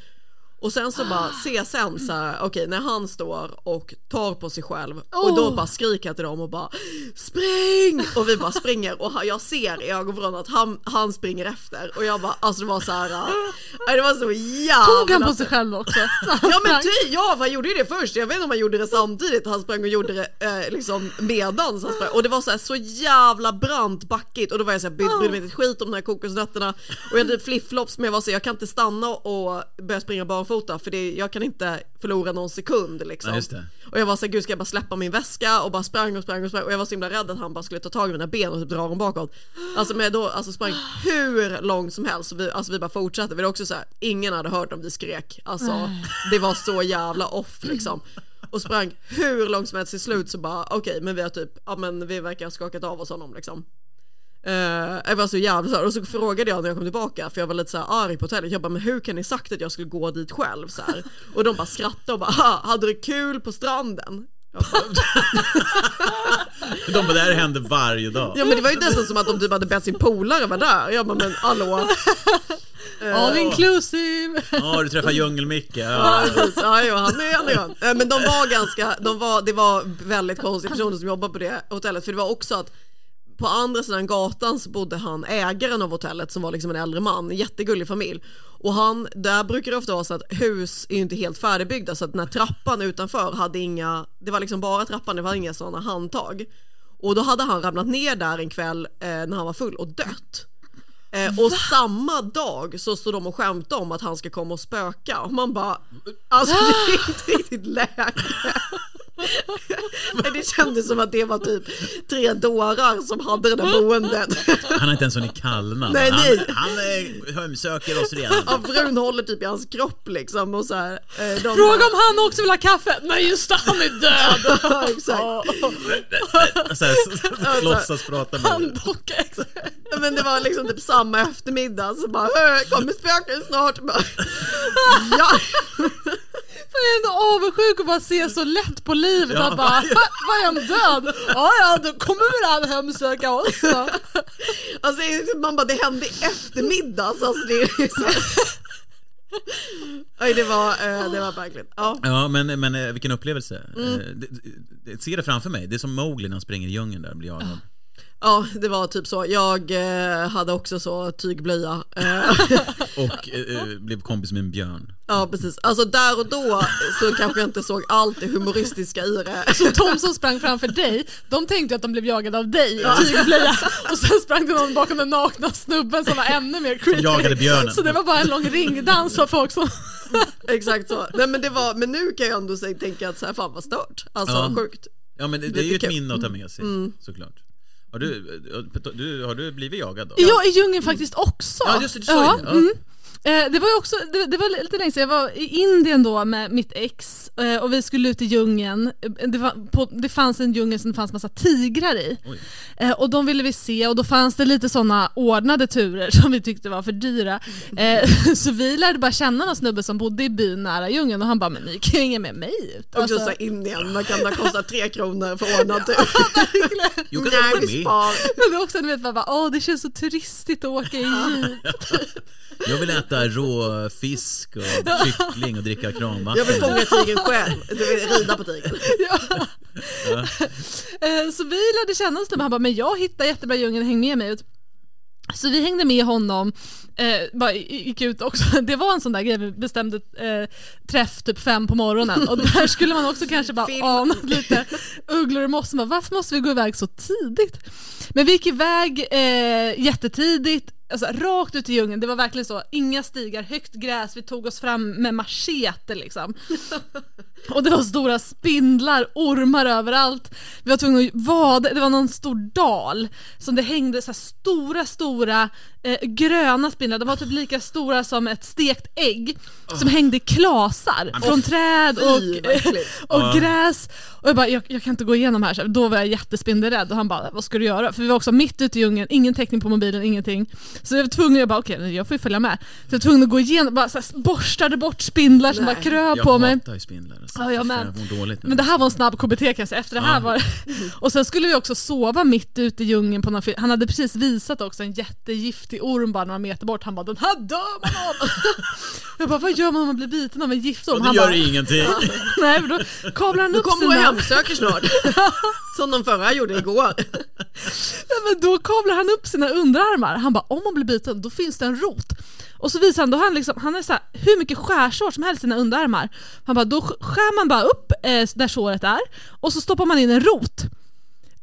Och sen så bara sen så här, okej när han står och tar på sig själv och då bara skriker jag till dem och bara spring! Och vi bara springer och jag ser i ögonvrån att han, han springer efter och jag bara, alltså det var så här, äh, det var så jävla Tog han på sig själv också? Ja men ty, ja han gjorde ju det först, jag vet inte om han gjorde det samtidigt, han sprang och gjorde det eh, liksom medans han sprang. Och det var så, här, så jävla brant backigt och då var jag såhär, brydde mig inte ett skit om de här kokosnötterna. Och jag hade flipflops men jag var så jag kan inte stanna och börja springa barfota för det, jag kan inte förlora någon sekund liksom. Ja, just det. Och jag var såhär, gud ska jag bara släppa min väska och bara sprang och sprang och sprang och jag var så himla rädd att han bara skulle ta tag i mina ben och typ dra dem bakåt. Alltså men då alltså sprang hur långt som helst, så vi, alltså vi bara fortsatte. Vi var också så här, ingen hade hört om vi skrek. Alltså det var så jävla off liksom. Och sprang hur långt som helst till slut så bara okej men vi har typ, ja men vi verkar ha skakat av oss honom liksom. Uh, jag var så jävla så här, och så frågade jag när jag kom tillbaka för jag var lite så här arg på hotellet. Jag bara men hur kan ni sagt att jag skulle gå dit själv så här? Och de bara skrattade och bara "Ha, hade du kul på stranden? De bara, det här händer varje dag. ja men det var ju nästan som att de typ hade bett sin polare vara där. Jag bara men hallå. All inclusive! Ja, du träffar Djungel-Micke. Ja, Ja. precis. Ja, jo, han är han är han. Eh, Men de var ganska, de var, det var väldigt konstiga personer som jobbade på det hotellet för det var också att på andra sidan gatan så bodde han, ägaren av hotellet som var liksom en äldre man, en jättegullig familj. Och han, där brukar det ofta vara så att hus är ju inte helt färdigbyggda så att den här trappan utanför hade inga, det var liksom bara trappan, det var inga sådana handtag. Och då hade han ramlat ner där en kväll eh, när han var full och dött. Eh, och samma dag så står de och skämtar om att han ska komma och spöka och man bara, alltså det är inte riktigt läge. Men det kändes som att det var typ tre dårar som hade det där boendet. Han har inte ens hunnit kallna. Nej, han, nej. han eh, hemsöker oss redan. Ja, frun håller typ i hans kropp liksom och så här. eh, de Fråga bara- om han också vill ha kaffe! Nej just det, han är död! Ja, exakt. Så här, låtsas prata med Handbocka Men det var liksom typ samma eftermiddag så bara "Hö, kommer spöken snart? Bara, ja. Jag är ändå avundsjuk att bara se så lätt på livet Ja. att bara, "Ha, vad är han död? Ja ja, då kommer väl han hemsöka oss då. Alltså liksom- man bara det hände i eftermiddag så alltså det är. Oj det var, eh, det var verkligen, ja. Ja, men, men eh, vilken upplevelse. Mm. Eh, det- det- Ser det framför mig. Det är som Mowgli när han springer i djungeln där och blir jagad. Ja det var typ så, jag eh, hade också så tygblöja. Eh, Och eh, eh, blev kompis med en björn. ja precis, alltså där och då så kanske jag inte såg allt det humoristiska i det. Så de som sprang framför dig, de tänkte att de blev jagade av dig i tygblöja och sen sprang det någon bakom den nakna snubben som var ännu mer creepy. jagade björnen. Så det var bara en lång ringdans av folk som... Exakt så. Nej men det var, men nu kan jag ändå säga, tänka att så här, fan vad stört. Alltså Ja. sjukt. Ja, men det, det är ju ett kul. minne att ta med sig, Mm. såklart. Har du, eh, du, har du blivit jagad då? Jag i djungeln faktiskt också. Ja, just det, du sa ja, ju det. Ja. mm. Eh, Det var ju också, det, det var lite länge sedan, jag var i Indien då med mitt ex eh, och vi skulle ut i djungeln. Eh, Det, var, på, det fanns en djungel som det fanns massa tigrar i. Oj. Och de ville vi se och då fanns det lite sådana ordnade turer som vi tyckte var för dyra. Eh, Så vi lärde bara känna någon snubbe som bodde i byn nära djungeln och han bara men ni kan ju hänga med mig ut. Alltså, så här Indien, man kan det kosta tre kronor för ordnat tur. Can Nej, vi spar. men det är också, du vet, bara, bara, åh det känns så turistigt att åka i jeep. Jag vill äta rå fisk och kyckling och dricka kranvatten. Jag vill fånga tigern själv, du vill rida på tigern. Eh, Så vi lärde känna oss han bara, men jag hittar jättebra djungeln, häng med mig ut. Så vi hängde med honom, eh, bara gick ut också. Det var en sån där grej, vi bestämde eh, träff typ fem på morgonen och där skulle man också kanske bara ana lite ugglor och moss. Bara, Varför måste vi gå iväg så tidigt? Men vi gick iväg eh, jättetidigt, alltså, rakt ut i djungeln. Det var verkligen så, inga stigar, högt gräs, vi tog oss fram med machete liksom. Och det var stora spindlar, ormar överallt. Vi var tvungna att vada, det var någon stor dal som det hängde så här stora, stora eh, gröna spindlar. De var typ lika stora som ett stekt ägg som hängde i klasar från träd Fy, och, äckligt. och gräs. Och jag bara, jag, jag kan inte gå igenom här. Så då var jag jättespindelrädd och han bara, vad ska du göra? För vi var också mitt ute i djungeln, ingen täckning på mobilen, ingenting. Så jag var tvungen, jag bara okej, jag får ju följa med. Så jag var tvungen att gå igenom, bara så här, borstade bort spindlar som Nej. bara kröp Jag på mig. hatar ju spindlar. Alltså. Ja, jag med. Jag dåligt nu. Men det här var en snabb KBT kan jag säga, efter det här Ja. var Och sen skulle vi också sova mitt ute i djungeln på någon Han hade precis visat också en jättegiftig orm bara några meter bort, han bara den här dör man av! jag bara vad gör man om man blir biten av en giftorm? Och det gör bara, ingenting. nej för då kablar han Nu upp kommer och sina... hemsöker snart. Som de förra gjorde igår. Nej, men då kavlar han upp sina underarmar. Han bara om man blir biten då finns det en rot. Och så visar han, då han, liksom, han har så här, hur mycket skärsår som helst i sina underarmar. Han bara då skär man bara upp eh, där såret är och så stoppar man in en rot.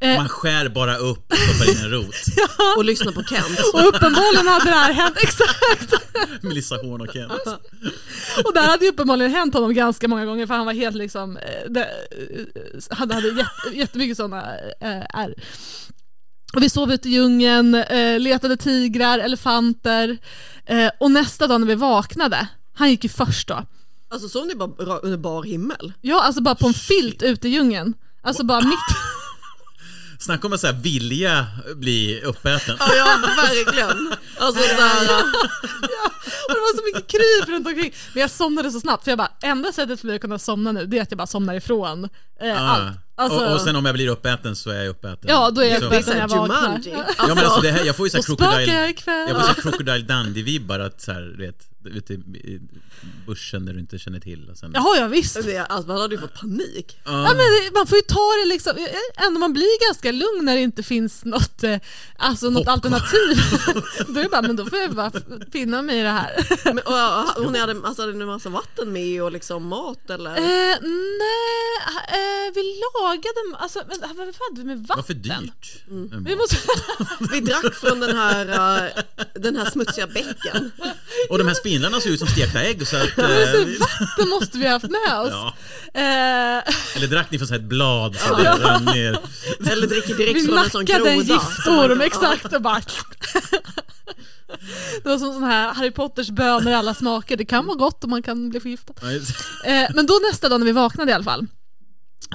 Eh, Man skär bara upp och stoppar in en rot. Och lyssna på Kent. och uppenbarligen hade det här hänt, exakt! Melissa Horn och Kent. Och det här hade ju uppenbarligen hänt honom ganska många gånger för han var helt liksom, eh, det, eh, han hade jätte, jättemycket sådana eh, ärr. Och vi sov ute i djungeln, eh, letade tigrar, elefanter eh, och nästa dag när vi vaknade, han gick ju först då. Alltså sov ni bara ra- under bar himmel? Ja, alltså bara på en filt ute i djungeln. Alltså bara mitt... Snacka om att så här, vilja bli uppäten. Ja, ja verkligen. Alltså sådär, Och det var så mycket kryp runt omkring. Men jag somnade så snabbt för jag bara, enda sättet för mig att kunna somna nu det är att jag bara somnar ifrån eh, Ah. allt. Alltså, och, och sen om jag blir uppäten så är jag uppäten. Ja, då är jag uppäten när jag vaknar. Jumanji. Ja men alltså det här, jag får ju såhär jag crocodile, jag får såhär crocodile Dundee-vibbar att såhär, du vet, ute i, bushen där du inte känner till och sen... Jaha, ja visst. alltså, man hade ju fått panik. Ja, men man får ju ta det liksom, ändå man blir ganska lugn när det inte finns något, eh, alltså något alternativ. då är det bara, men då får jag bara finna mig i det här. Men, och, och, hon hade, alltså, hade ni massa vatten med och liksom mat eller? Eh, nej, eh, vi lagade, alltså men, vad hade vi med vatten? Vad för dyrt. Mm. Vi måste, Vi drack från den här, eh, den här smutsiga bäcken. Och de här spindlarna ser ut som stekta ägg så att... Eh, så vatten måste vi ha haft med oss. ja. Eh, Eller drack ni från ett blad som det rann ner? Eller dricker direkt vi från en sån nackade groda. en giftorm, exakt och bara Det var som sån här Harry Potters bönor i alla smaker, det kan vara gott och man kan bli förgiftad. Eh, men då nästa dag när vi vaknade i alla fall,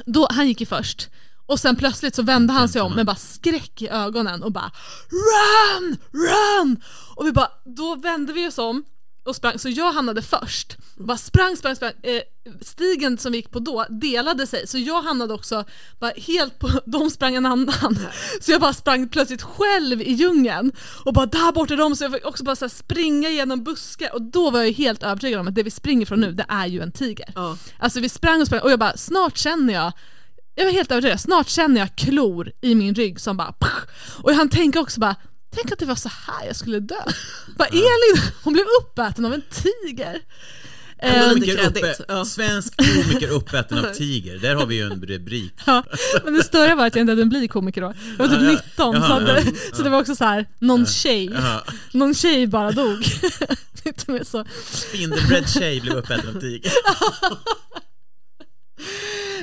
då, han gick ju först. Och sen plötsligt så vände han sig om med bara skräck i ögonen och bara Run! Run! Och vi bara, då vände vi oss om och sprang, så jag hamnade först. Bara sprang, sprang, sprang. Eh, stigen som vi gick på då delade sig, så jag hamnade också bara helt på, de sprang en annan. Så jag bara sprang plötsligt själv i djungeln och bara där borta är de, så jag fick också bara så springa genom buskar och då var jag helt övertygad om att det vi springer från nu, det är ju en tiger. Ja. Alltså vi sprang och sprang och jag bara, snart känner jag jag var helt övertygad, snart känner jag klor i min rygg som bara Och jag hann tänka också bara, tänk att det var så här jag skulle dö. Bara Elin, hon blev uppäten av en tiger. Eh, Komiker uppe, ja. Svensk komiker uppäten av tiger, där har vi ju en rubrik. Ja, men det större var att jag inte hade blivit komiker då. Jag var typ 19 så, ja. så det var också så här, någon tjej, någon tjej bara dog. Spindelbredd tjej blev uppäten av tiger.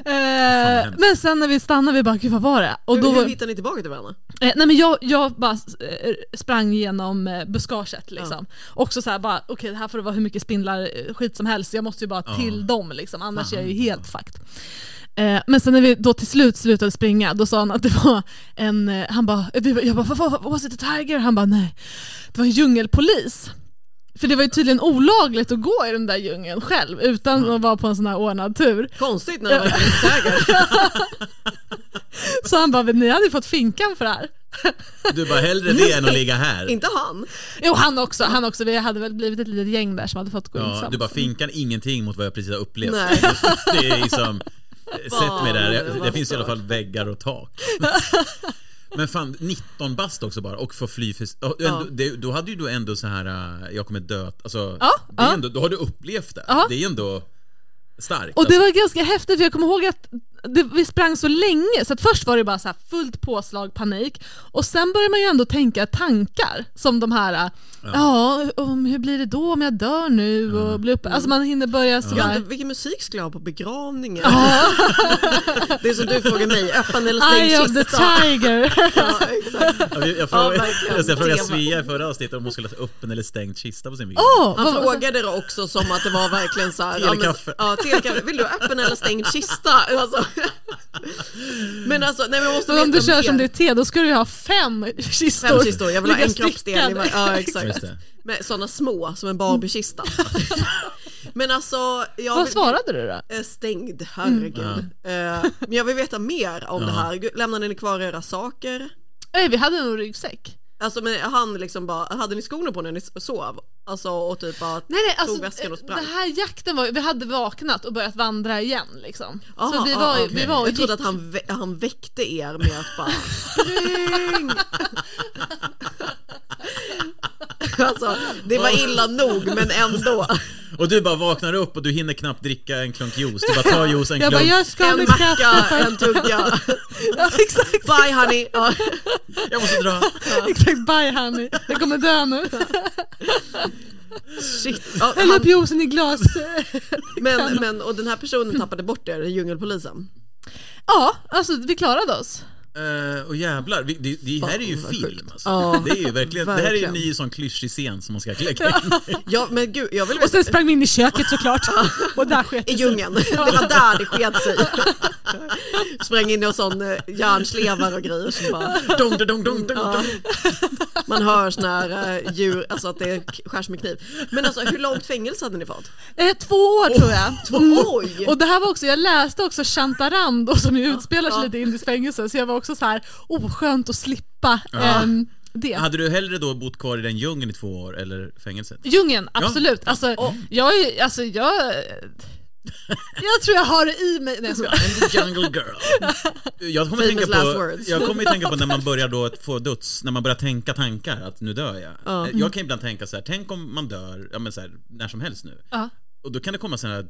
Eh, men sen när vi stannade, vi bara gud vad var det? Och hur, då, hur hittar ni tillbaka till varandra? Eh, nej men jag, jag bara eh, sprang genom eh, buskaget liksom. Också såhär bara, okej det här får det vara hur mycket spindlar, eh, skit som helst, jag måste ju bara till dem liksom, annars är jag ju helt. Eh, men sen när vi då till slut slutade springa, då sa han att det var en, han bara, jag bara, was it a tiger? Han bara, nej, det var en djungelpolis. För det var ju tydligen olagligt att gå i den där djungeln själv utan att vara på en sån här ordnad tur. Konstigt när det var en grissägare. Så han bara, ni hade ju fått finkan för det här. Du bara hellre det än att ligga här. Inte han. Jo han också, han också, vi hade väl blivit ett litet gäng där som hade fått gå in Ja, tillsammans. du bara finkan ingenting mot vad jag precis har upplevt. Nej. Det är liksom, sätt mig där, Jag- det finns i alla fall väggar och tak. Men fan, 19 bast också bara och få fly för... och ändå, det, Då hade ju du ändå så här, äh, jag kommer dö, alltså, Ja, det är ja. ändå, då har du upplevt det. Ja. Det är ändå starkt. Och det alltså. var ganska häftigt för jag kommer ihåg att det, vi sprang så länge så att först var det bara så här fullt påslag, panik och sen börjar man ju ändå tänka tankar som de här ja, om, hur blir det då om jag dör nu och blir uppe, alltså man hinner börja sådär undrar, vilken musik skulle jag ha på begravningen? det är som du frågar mig, öppen eller stängd Eye of the kista? tiger. Ja, exakt. Ja, Jag, jag Ja, frågade, verkligen. jag frågade. Svea i förra avsnittet om hon skulle ha öppen eller stängd kista på sin begravning. Han vad- frågade det också som att det var verkligen så här, ja, men, Telekaffe. ja, telekaffe. Vill du ha öppen eller stängd kista? Alltså. Men alltså, nej men jag måste Men om du kör mer. som det är te, då ska du ju ha fem kistor. Fem kistor, jag vill ha en kroppsdel. var- Ja exakt. Med sådana små, som en Barbiekista. Men alltså, jag Vad vill, svarade du då? Eh, Stängd, herregud. Eh, Men jag vill veta mer om det här. Lämnade ni kvar era saker? Nej, vi hade nog ryggsäck. Alltså men han liksom bara, hade ni skorna på när ni sov? Alltså och typ bara Nej, nej, alltså, tog väskan och sprang? den här jakten var vi hade vaknat och börjat vandra igen liksom. så Aha, vi ah, var, ju- okej. vi var och jag trodde gick. att han, han väckte er med att bara spring! alltså det var illa nog men ändå. Och du bara vaknar upp och du hinner knappt dricka en klunk juice. Du bara tar juice, en Jag klunk. bara, jag ska En med macka, kaffe. en tugga. Ja, exakt, Bye honey! Ja. Jag måste dra. exakt, bye honey. Jag kommer dö nu. Shit. Ja, Häll upp juicen i glas. men, men, och den här personen tappade bort er, djungelpolisen? Ja, alltså vi klarade oss. Uh, och jävlar, vi, det, det här är ju film alltså. Ja, Det är ju verkligen, det här är ju en verkligen. ny sån klyschig scen som man ska lägga in. Ja men gud, jag vill Och sen sprang vi in i köket såklart. Och där sket I djungeln, det var där det sket sig. Sprang in i en sån eh, järnslevar och grejer som bara, dong, dong, dong, ja. Man hör sån här eh, djur, alltså att det skärs med kniv. Men alltså hur långt fängelse hade ni fått? Eh, två år tror jag. Oj! Och det här var också, jag läste också Chantarand då, som ju utspelar sig Ja. lite i indiskt fängelse så jag var också så här, oh skönt att slippa Ja. ehm, det. Hade du hellre då bott kvar i den djungeln i två år eller fängelset? Djungeln, absolut. Alltså, jag är, alltså jag... Jag tror jag har det i mig. Nej, jag skojar. The jungle girl. Jag kommer, Famous tänka last på, words. jag kommer ju tänka på när man börjar då få döds, när man börjar tänka tankar att nu dör jag. Ja. Jag kan ibland tänka så här, tänk om man dör, ja men så här, när som helst nu. Ja. Och då kan det komma sådana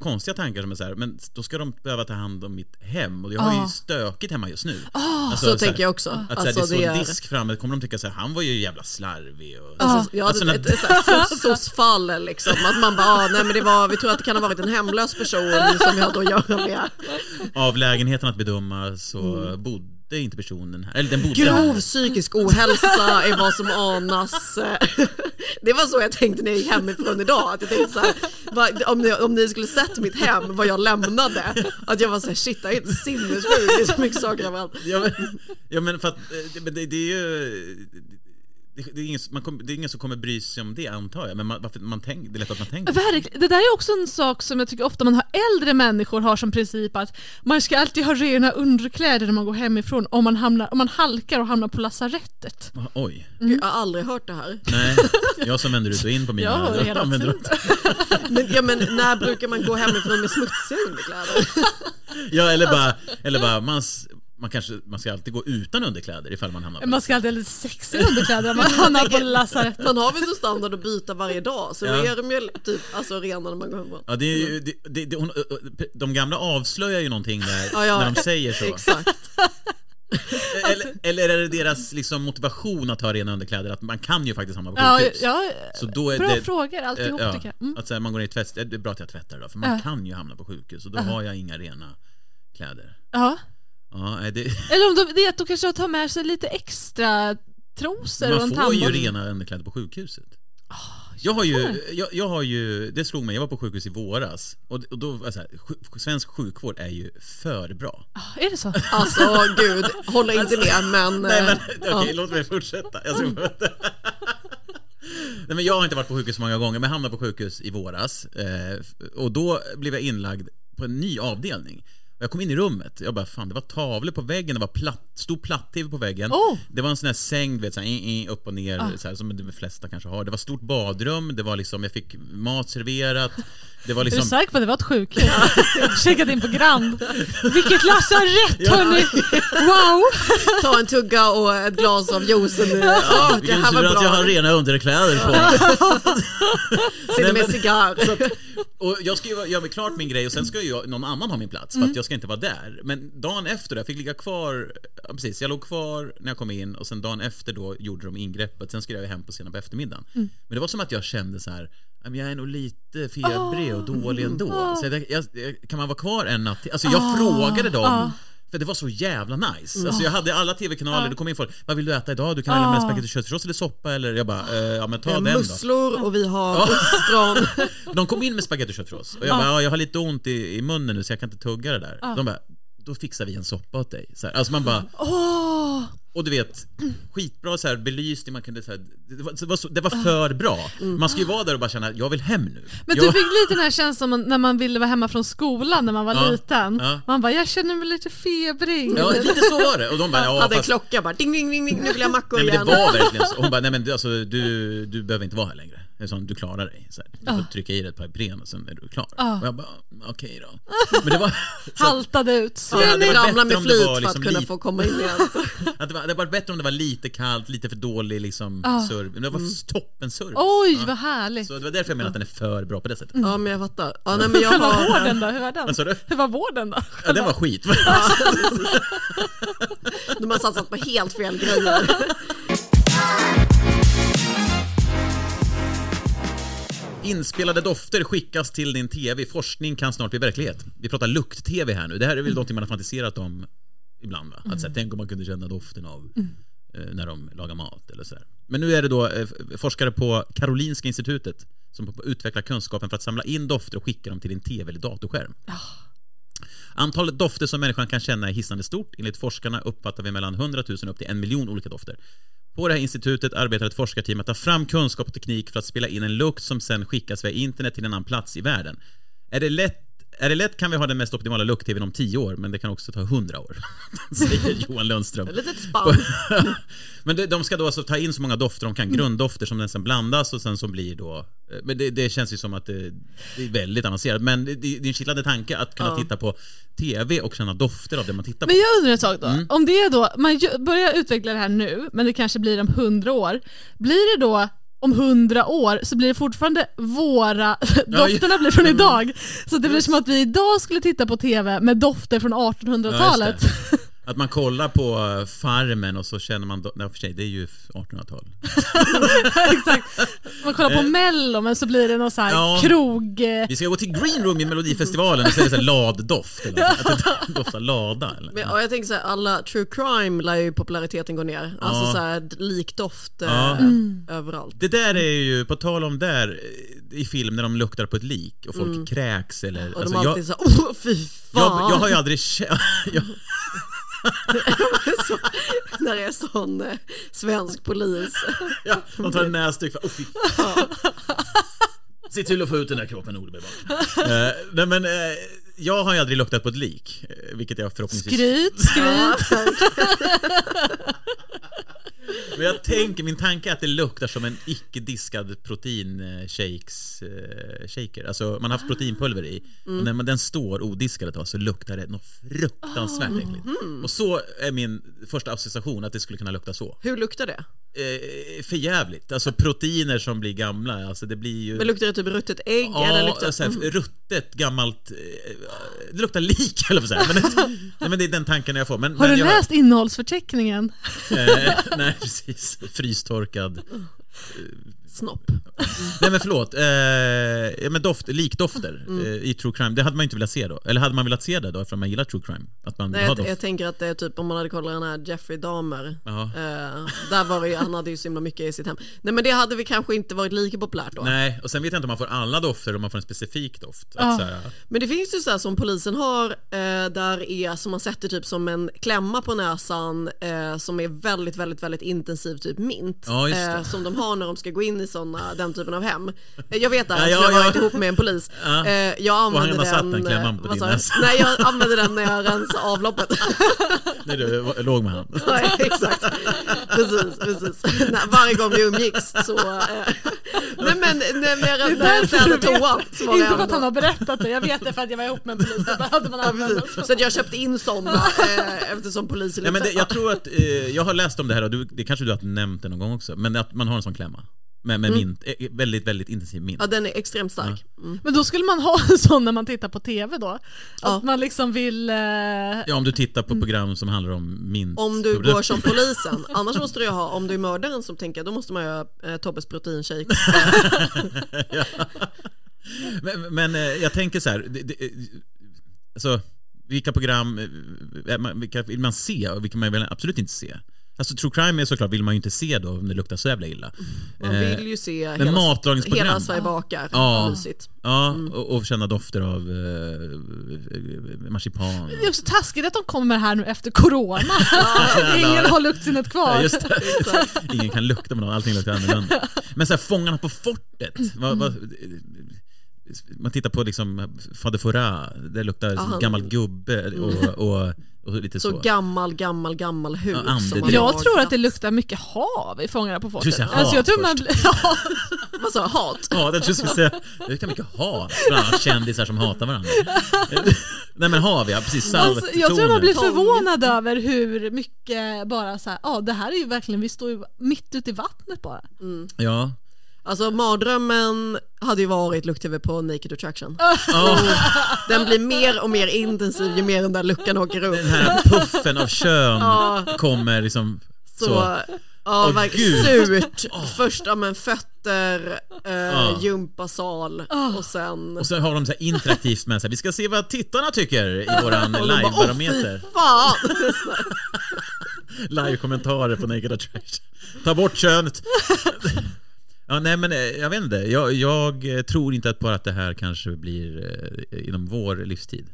konstiga tankar som är så här, men då ska de behöva ta hand om mitt hem och jag har ju Ja. stökigt hemma just nu. Så här, tänker jag också. Att så här, Alltså, det står det en är- disk framme, kommer de tycka så här, han var ju jävla slarvig och... Alltså, jag hade Alltså, ett, ett, ett soc-fall liksom, att man bara, ah, nej men det var, vi tror att det kan ha varit en hemlös person som hade att göra med. Av lägenheten att bedöma så bodde inte personen här, eller den bodde Grov här. psykisk ohälsa är vad som anas. Det var så jag tänkte när jag gick hemifrån idag. Att jag tänkte så här, om, ni, om ni skulle sett mitt hem, vad jag lämnade. Att jag var så här, shit jag är inte sinnessjuk, det är så mycket saker överallt. Ja men, ja, men för att eh, det, men det, det är ju... Det, det, är ingen, man kommer- det är ingen som kommer bry sig om det antar jag, men man, varför, man tänk, det är lätt att man tänker Verkligen. Det där är också en sak som jag tycker ofta man har äldre människor har som princip att man ska alltid ha rena underkläder när man går hemifrån om man, hamnar, om man halkar och hamnar på lasarettet. Oj, Gud, Jag har aldrig hört det här. nej. Jag som vänder ut och in på mina... Jag hör det hela använder- Men, ja, men när brukar man gå hemifrån med smutsiga underkläder? Ja, eller bara, eller bara man, man, kanske, man ska alltid gå utan underkläder ifall man hamnar på Man ska alltid ha lite sexiga underkläder om man hamnar på lasarettet. Man har väl så standard att byta varje dag, så Ja. är de ju typ alltså, rena när man går hemifrån. Ja, det är ju, det, det, det, hon, de gamla avslöjar ju någonting där Ja, ja. när de säger så. Exakt. Eller, eller är det deras liksom, motivation att ha rena underkläder? Att man kan ju faktiskt hamna på Ja, sjukhus. ja, Så då är bra det, frågor alltihop ja, tycker jag. Mm. Att så här, man går ner i tvätt, det är bra att jag tvättar då, för man Ja. kan ju hamna på sjukhus och då har jag inga rena kläder. Ja. Ja, det, Eller om de, det är att de kanske tar med sig lite extra trosor och en man får ju tandborste. rena underkläder på sjukhuset. Jag har, ju, jag, jag har ju, det slog mig, jag var på sjukhus i våras och, och då var så här, sjuk, svensk sjukvård är ju för bra. Ah, Är det så? Alltså gud, håller inte med men... Nej men eh, okej, ja. låt mig fortsätta. Jag, ska... Nej, men jag har inte varit på sjukhus så många gånger, men hamnade på sjukhus i våras. Eh, och då blev jag inlagd på en ny avdelning. Jag kom in i rummet, jag bara fan det var tavlor på väggen, det var platt, stor platt-tv på väggen. Oh. Det var en sån här säng, du vet, så här, i, i, upp och ner, så här, som de flesta kanske har. Det var stort badrum, det var liksom, jag fick mat serverat. Det var Är liksom... du säker på att det var ett sjukhus? Checkat in på Grand. Vilket lasarett hörni! Wow! Ta en tugga och ett glas av juicen nu. Ja, det här att jag har rena underkläder på. Sitter Nej, med cigarr. Och jag ska ju göra klart min grej och sen ska ju någon annan ha min plats för Mm. att jag ska inte vara där. Men dagen efter, jag fick ligga kvar, ja, precis, jag låg kvar när jag kom in och sen dagen efter då gjorde de ingreppet. Sen skulle jag hem på sena på eftermiddagen. Mm. Men det var som att jag kände så här. "Ja, men Jag är nog lite febrig och dålig ändå. Så jag, jag, kan man vara kvar en natt till? Alltså jag frågade dem. För det var så jävla nice. Alltså jag hade alla tv-kanaler, det kom in folk. Vad vill du äta idag? Du kan välja mellan spagetti och köttfärssås eller soppa eller? Jag bara, eh, ja men ta den då. musslor och vi har Ja. ostron. De kom in med spagetti och köttfärssås och jag bara, ja, jag har lite ont i, i munnen nu så jag kan inte tugga det där. De bara, då fixar vi en soppa åt dig. Så här, alltså man bara, Åh, och du vet, skitbra så här, belysning, man kunde så här, det, var, det, var så, det var för bra. Man ska ju vara där och bara känna, jag vill hem nu. Men jag, du fick lite den här känslan som när man ville vara hemma från skolan när man var Ja, liten. ja. Man bara, jag känner mig lite febrig. Ja, lite så var det. Och de bara, ja hade en fast, klocka bara ding ding ding ding, nu vill jag mackor Nej men igen. det var verkligen så. Och Hon bara, nej men du, alltså, du, du behöver inte vara här längre. Det är sånt, du klarar dig. Så här. Du får trycka i dig ett par Ipren och sen är du klar. Och jag bara, okej då. Men det var... Så Haltade ut. Ja, det hade varit Ramla bättre med om det flit för liksom att kunna lite- få komma in igen. att det, var, det var bättre om det var lite kallt, lite för dålig liksom serv. Men det var toppen service. Oj, Ja. vad härligt. Så det var därför jag menar att den är för bra på det sättet. Ja men jag fattar. Ja, nej, men jag Hur var har, vården då? Hur var den? Vad? Hur var vården då? Ja, den var skit. de har satsat på helt fel grejer. Inspelade dofter skickas till din TV. Forskning kan snart bli verklighet. Vi pratar lukt-TV här nu. Det här är väl något man har fantiserat om ibland va? Att så här, tänk om man kunde känna doften av eh, när de lagar mat eller sådär. Men nu är det då eh, forskare på Karolinska institutet som utvecklar kunskapen för att samla in dofter och skicka dem till din TV eller datorskärm. Antalet dofter som människan kan känna är hissande stort. Enligt forskarna uppfattar vi mellan 100 000 upp till en miljon olika dofter. På det här institutet arbetar ett forskarteam att ta fram kunskap och teknik för att spela in en lukt som sen skickas via internet till en annan plats i världen. Är det lätt är det lätt kan vi ha den mest optimala lukt-tvn om 10 år, men det kan också ta 100 år. Säger Johan Lundström. Litet spann. men de ska då alltså ta in så många dofter de kan, grunddofter som den sen blandas och sen så blir då... eh, Men det, det känns ju som att det, det är väldigt avancerat. Men det, det är en kittlande tanke att kunna titta på TV och känna dofter av det man tittar på. Men jag undrar en sak då. Mm. Om det är då, man börjar utveckla det här nu, men det kanske blir om hundra år. Blir det då om hundra år så blir det fortfarande våra, dofterna blir från idag. Så det blir som att vi idag skulle titta på TV med dofter från Ja, 1800-talet. just det. Att man kollar på eh, Farmen och så känner man... Nej, för sig, det är ju 1800-tal. Exakt. Man kollar på mello men så blir det någon så här Eh. Ja. krog... eh, Vi ska gå till Green Room i Melodifestivalen och så är det så här laddoft. Eller att det doftar lada. Eller? Men, ja, jag tänker så här, alla true crime lär ju populariteten gå ner. Alltså Ja. så här, likdoft eh, Ja. överallt. Det där är ju, på tal om där eh, i film när de luktar på ett lik och folk kräks eller... Mm. Och alltså, de jag, alltid så här, oh, fy fan. jag, jag har ju aldrig känt... Jag, så, när det är sån eh, svensk polis. ja, de tar en näsduk för... Oh, fy. Se till att få ut den där kroppen omedelbart. uh, nej men, eh, jag har ju aldrig luktat på ett lik, eh, vilket jag förhoppningsvis... Skryt, skryt. Men jag tänker, min tanke är att det luktar som en icke diskad protein-shakes, eh. Alltså man har haft proteinpulver i. Och när man, den står odiskad ett tag så luktar det något fruktansvärt äckligt. Och så är min första association, att det skulle kunna lukta så. Hur luktar det? Eh, för jävligt. Alltså proteiner som blir gamla, alltså det blir ju... Men luktar det typ ruttet ägg? Ja, eller luktar... så här, ruttet, gammalt... eh, Det luktar lik, eller säga. Men, nej, men det är den tanken jag får. Men, Har men du jag, läst innehållsförteckningen? Eh, nej, precis. Frystorkad. Snopp. Nej men förlåt, eh, ja, men doft, likdofter Mm. eh, i true crime, det hade man inte velat se då? Eller hade man velat se det då eftersom man gillar true crime? Att man Nej, jag, doft? jag tänker att det är typ om man hade kollat den här Jeffrey Dahmer. Ja. Eh, där var det ju, han hade ju så himla mycket i sitt hem. Nej men det hade vi kanske inte varit lika populärt då. Nej, och sen vet jag inte om man får alla dofter eller om man får en specifik doft. Att, så här, Men det finns ju så här som polisen har, eh, där är som man sätter typ som en klämma på näsan eh, som är väldigt, väldigt, väldigt intensiv, typ mint. Ja. Eh, som de har när de ska gå in i i såna, den typen av hem. Eh, Jag vet det, Ja, här, ja, för jag har ja. varit ihop med en polis. Ja. Eh, Jag Och han använde har satt den... en eh, på vad din näsa. Nej, jag använde den när jag rensade avloppet. När du låg med han. Ja, exakt. Precis, precis. Nej, Varje gång vi umgicks så... Nej men när när jag, när jag städade toan så var det Inte för att han har berättat det, jag vet det för att jag var ihop med en polis. Behövde man Ja, använda precis. Så att jag köpte in sådana eftersom polisen Ja, men det, jag tror att, jag har läst om det här och du, det kanske du har nämnt det någon gång också, men att man har en sån klämma. Med, med mint, eh, väldigt, väldigt intensiv mint. Ja den är extremt stark. Mm. Men då skulle man ha en sån när man tittar på TV då? Att Ja. man liksom vill... Eh... Ja, om du tittar på program som handlar om mint. Om du går som polisen, annars måste du ju ha, om du är mördaren som tänker, då måste man ju ha eh, Tobbes proteinshake. ja. Men, men eh, jag tänker så här, det, det, eh, alltså, vilka program eh, vilka vill man se och vilka man vill absolut inte se? Alltså true crime är såklart vill man ju inte se då om det luktar så jävla illa. Man Eh, vill ju se men hela, matlagningsprogram. hela Sverige bakar, Ja. mysigt. Ja, Mm. och, och känna dofter av eh, marsipan. Det är också taskigt att de kommer här nu efter corona. Ingen har luktsinnet kvar. Ja, just det. Ingen kan lukta med någon, allting luktar annorlunda. Men så här, Fångarna på fortet. Vad, vad, man tittar på liksom Fader Fouras, det luktar han- gammal gubbe och, och, och lite så. Så gammal, gammal, gammal hud. Ja. Jag har tror att det luktar mycket hav i Fångarna på fortet. säga Alltså, jag tror man, ja, Vad sa jag? Hat? Ja, det skulle jag säga. Det luktar mycket hat. Bland annat kändisar som hatar varandra. Nej men hav ja, precis. alltså, jag tror man blir förvånad över hur mycket bara så här, ja det här är ju verkligen, vi står ju mitt ute i vattnet bara. Ja. Alltså mardrömmen hade ju varit lukt-tv på Naked Attraction. Ja, Den blir mer och mer intensiv ju mer den där luckan åker upp. den här puffen av kön Ja. kommer liksom Så, så. ja Åh, verkligen Gud. surt. Först ja, men fötter, eh, Ja. gympasal och sen... Och så har de så här interaktivt med sig. vi ska se vad tittarna tycker i våran åh live-barometer. fan! Live-kommentarer på Naked Attraction. Ta bort könet. Ja, nej men eh, jag vet inte. Jag, jag eh, tror inte att bara att det här kanske blir eh, inom vår livstid.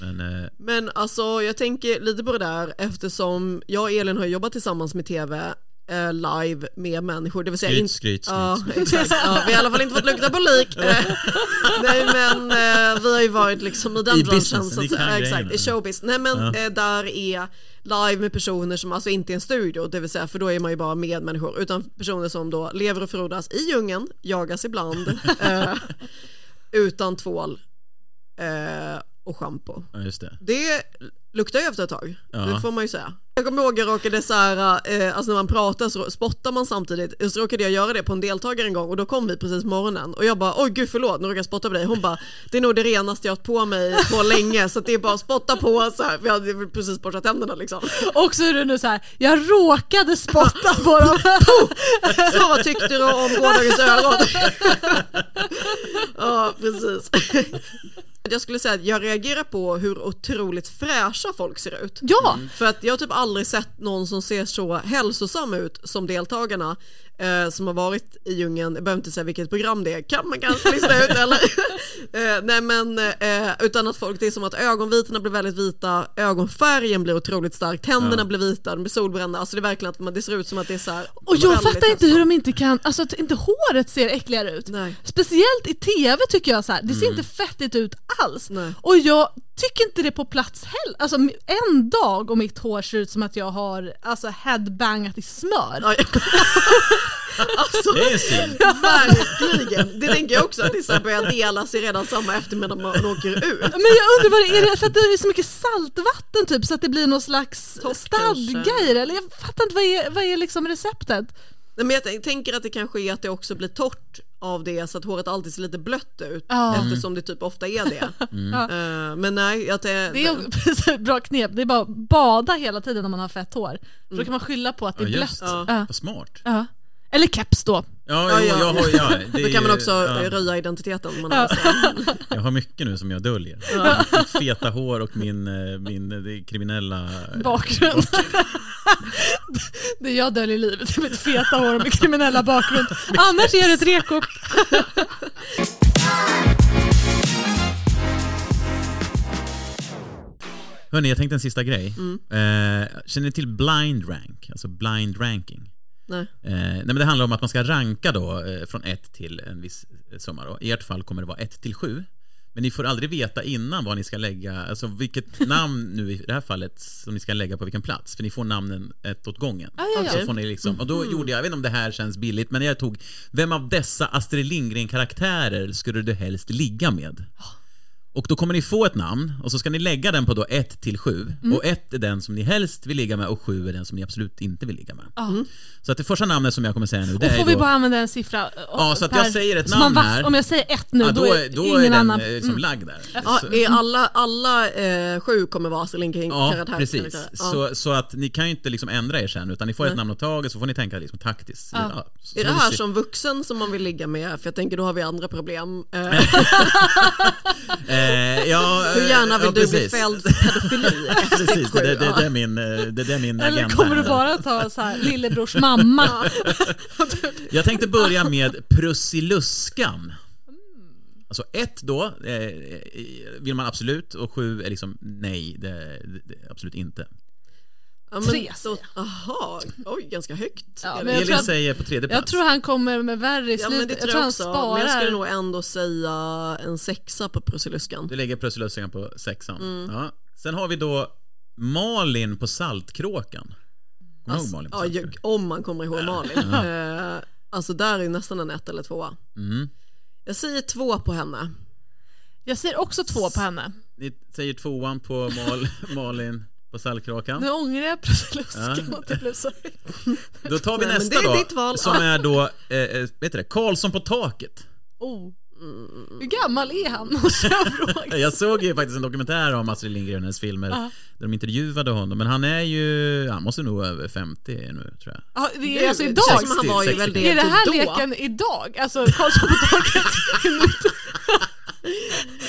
Men eh, Men alltså jag tänker lite på det där eftersom jag och Elin har jobbat tillsammans med tv eh, live med människor. Det vill säga Skryt, skryt, skryt. Ja, exakt. Ja, vi har i alla fall inte fått lukta på lik. Eh, Nej men eh, vi har ju varit liksom i den I branschen. Så att, ja, exakt, i showbiz. Nej men Ja. eh, där är live med personer som alltså inte är en studio, det vill säga för då är man ju bara med människor, utan personer som då lever och frodas i djungeln, jagas ibland, eh, utan tvål eh, och schampo. ja, det. Det luktar ju efter ett tag, det får man ju säga. Jag kommer ihåg jag råkade så här, eh, alltså när man pratar så spottar man samtidigt, så råkade jag göra det på en deltagare en gång och då kom vi precis morgonen och jag bara oj gud förlåt nu råkade jag spotta på dig. Hon bara det är nog det renaste jag har på mig på länge så det är bara att spotta på så här, vi hade ju precis borstat tänderna liksom. Och så är du nu så här, jag råkade spotta på dem. Så vad tyckte du om gårdagens öron? ja precis. Jag skulle säga att jag reagerar på hur otroligt fräscha folk ser ut. Ja, För att jag har typ aldrig sett någon som ser så hälsosam ut som deltagarna eh, som har varit i djungeln. Jag behöver inte säga vilket program det är, kan man kanske lista ut eller? eh, nej men eh, utan att folk, det är som att ögonvitorna blir väldigt vita, ögonfärgen blir otroligt stark, tänderna Ja. blir vita, de blir solbrända. Alltså det är verkligen att man, det ser ut som att det är så här. och jag fattar inte hur de inte kan, alltså att inte håret ser äckligare ut. Nej. Speciellt i TV tycker jag så här, det ser inte fettigt ut alls. Nej. Och jag tycker inte det är på plats heller. Alltså en dag och mitt hår ser ut som att jag har alltså, headbangat i smör. Ja, alltså, Det är en syn. verkligen. Det tänker jag också att det så börjar dela sig redan samma eftermiddag man åker ut. Men jag undrar vad det är, det för att det är så mycket saltvatten typ så att det blir någon slags Torrt stadga kanske. i det. Eller jag fattar inte vad är, vad är liksom receptet? Nej, men jag tänker att det kanske är att det också blir torrt av det så att håret alltid ser lite blött ut Ja. eftersom det typ ofta är det. Mm. Eh, men nej, att det, Det är bra knep, det är bara att bada hela tiden när man har fett hår. För då kan man skylla på att det är Ja, blött. just Ja. Vad smart. Ja. Eller keps då. Ja, Ja, ja. jag har, ja, det då kan man också ja. eh, röja identiteten. Man Ja. har. Jag har mycket nu som jag döljer. Mitt feta hår och min, eh, min eh, kriminella... Bakgrund. det jag döljer i livet är mitt feta hår och min kriminella bakgrund. Annars är det ett reko. Hörni, jag tänkte en sista grej. Mm. Eh, känner ni till blind rank? Alltså blind ranking? Nej. Eh, nej men det handlar om att man ska ranka då eh, från 1 till en viss eh, summa då. I ert fall kommer det vara 1 till 7. Men ni får aldrig veta innan vad ni ska lägga, alltså vilket namn nu i det här fallet som ni ska lägga på vilken plats. För ni får namnen ett åt gången. ja, ja. Så får ni liksom, och då gjorde jag, jag vet inte om det här känns billigt, men jag tog Vem av dessa Astrid Lindgren-karaktärer skulle du helst ligga med? Och då kommer ni få ett namn och så ska ni lägga den på då 1 till 7 Mm. och 1 är den som ni helst vill ligga med och 7 är den som ni absolut inte vill ligga med. Ja. Så att det första namnet som jag kommer säga nu det Och får är vi då... bara använda en siffra? eh, Ja, så att jag säger ett namn här. Om jag säger ett nu, ja, då, är då ingen är den annan... eh, liksom Mm. lagd där. Ja, är alla, alla eh, sju kommer vara Astrid Ja, Lindgren-karaktärer? precis. Ja. Så, så att ni kan ju inte liksom ändra er sen utan ni får ett namn åt taget så får ni tänka liksom taktiskt. Ja. så Är det här som vuxen som man vill ligga med? För jag tänker då har vi andra problem. Eh, Eh, ja, hur gärna vill ja, du bli fälld för pedofili? Precis, det, det, det, är min, eh, det, det är min Eller agenda. kommer du bara ta så här, lillebrors mamma? Jag tänkte börja med Prussiluskan. Alltså ett då eh, vill man absolut och sju är liksom nej, det, det absolut inte. Ja, Tre, så, aha, oj ganska högt. Ja, Är men det? jag Elin tror att- säger på tredje plats. Jag tror han kommer med värre i Ja slutet. men det jag tror jag han också. sparar. Men jag skulle nog ändå säga en sexa på Prussiluskan. Du lägger Prussiluskan på sexan. Mm. Ja. Sen har vi då Malin på Saltkråkan. Kommer du ihåg Malin på ja, Saltkråkan? ju- om man kommer ihåg Malin. Eh, alltså där är nästan en ett eller tvåa. Mm. Jag säger två på henne. Jag ser också två på henne. Ni säger tvåan på Mal, Malin på Saltkråkan. Nu ångrar jag Prussiluskan Ja. att det blev så Då tar vi Nej, nästa det är då, ditt val. som är då, eh, eh, vet du det, Karlsson på taket. oh. Hur gammal är han? Måste jag fråga. Jag såg ju faktiskt en dokumentär om Astrid Lindgren och hennes filmer Ja. där de intervjuade honom, men han är ju, han måste nog över 50 nu tror jag. Ja, det är alltså känns idag. som han var ju 60. väl det Är det här typ då. leken idag? Alltså Karlsson på taket?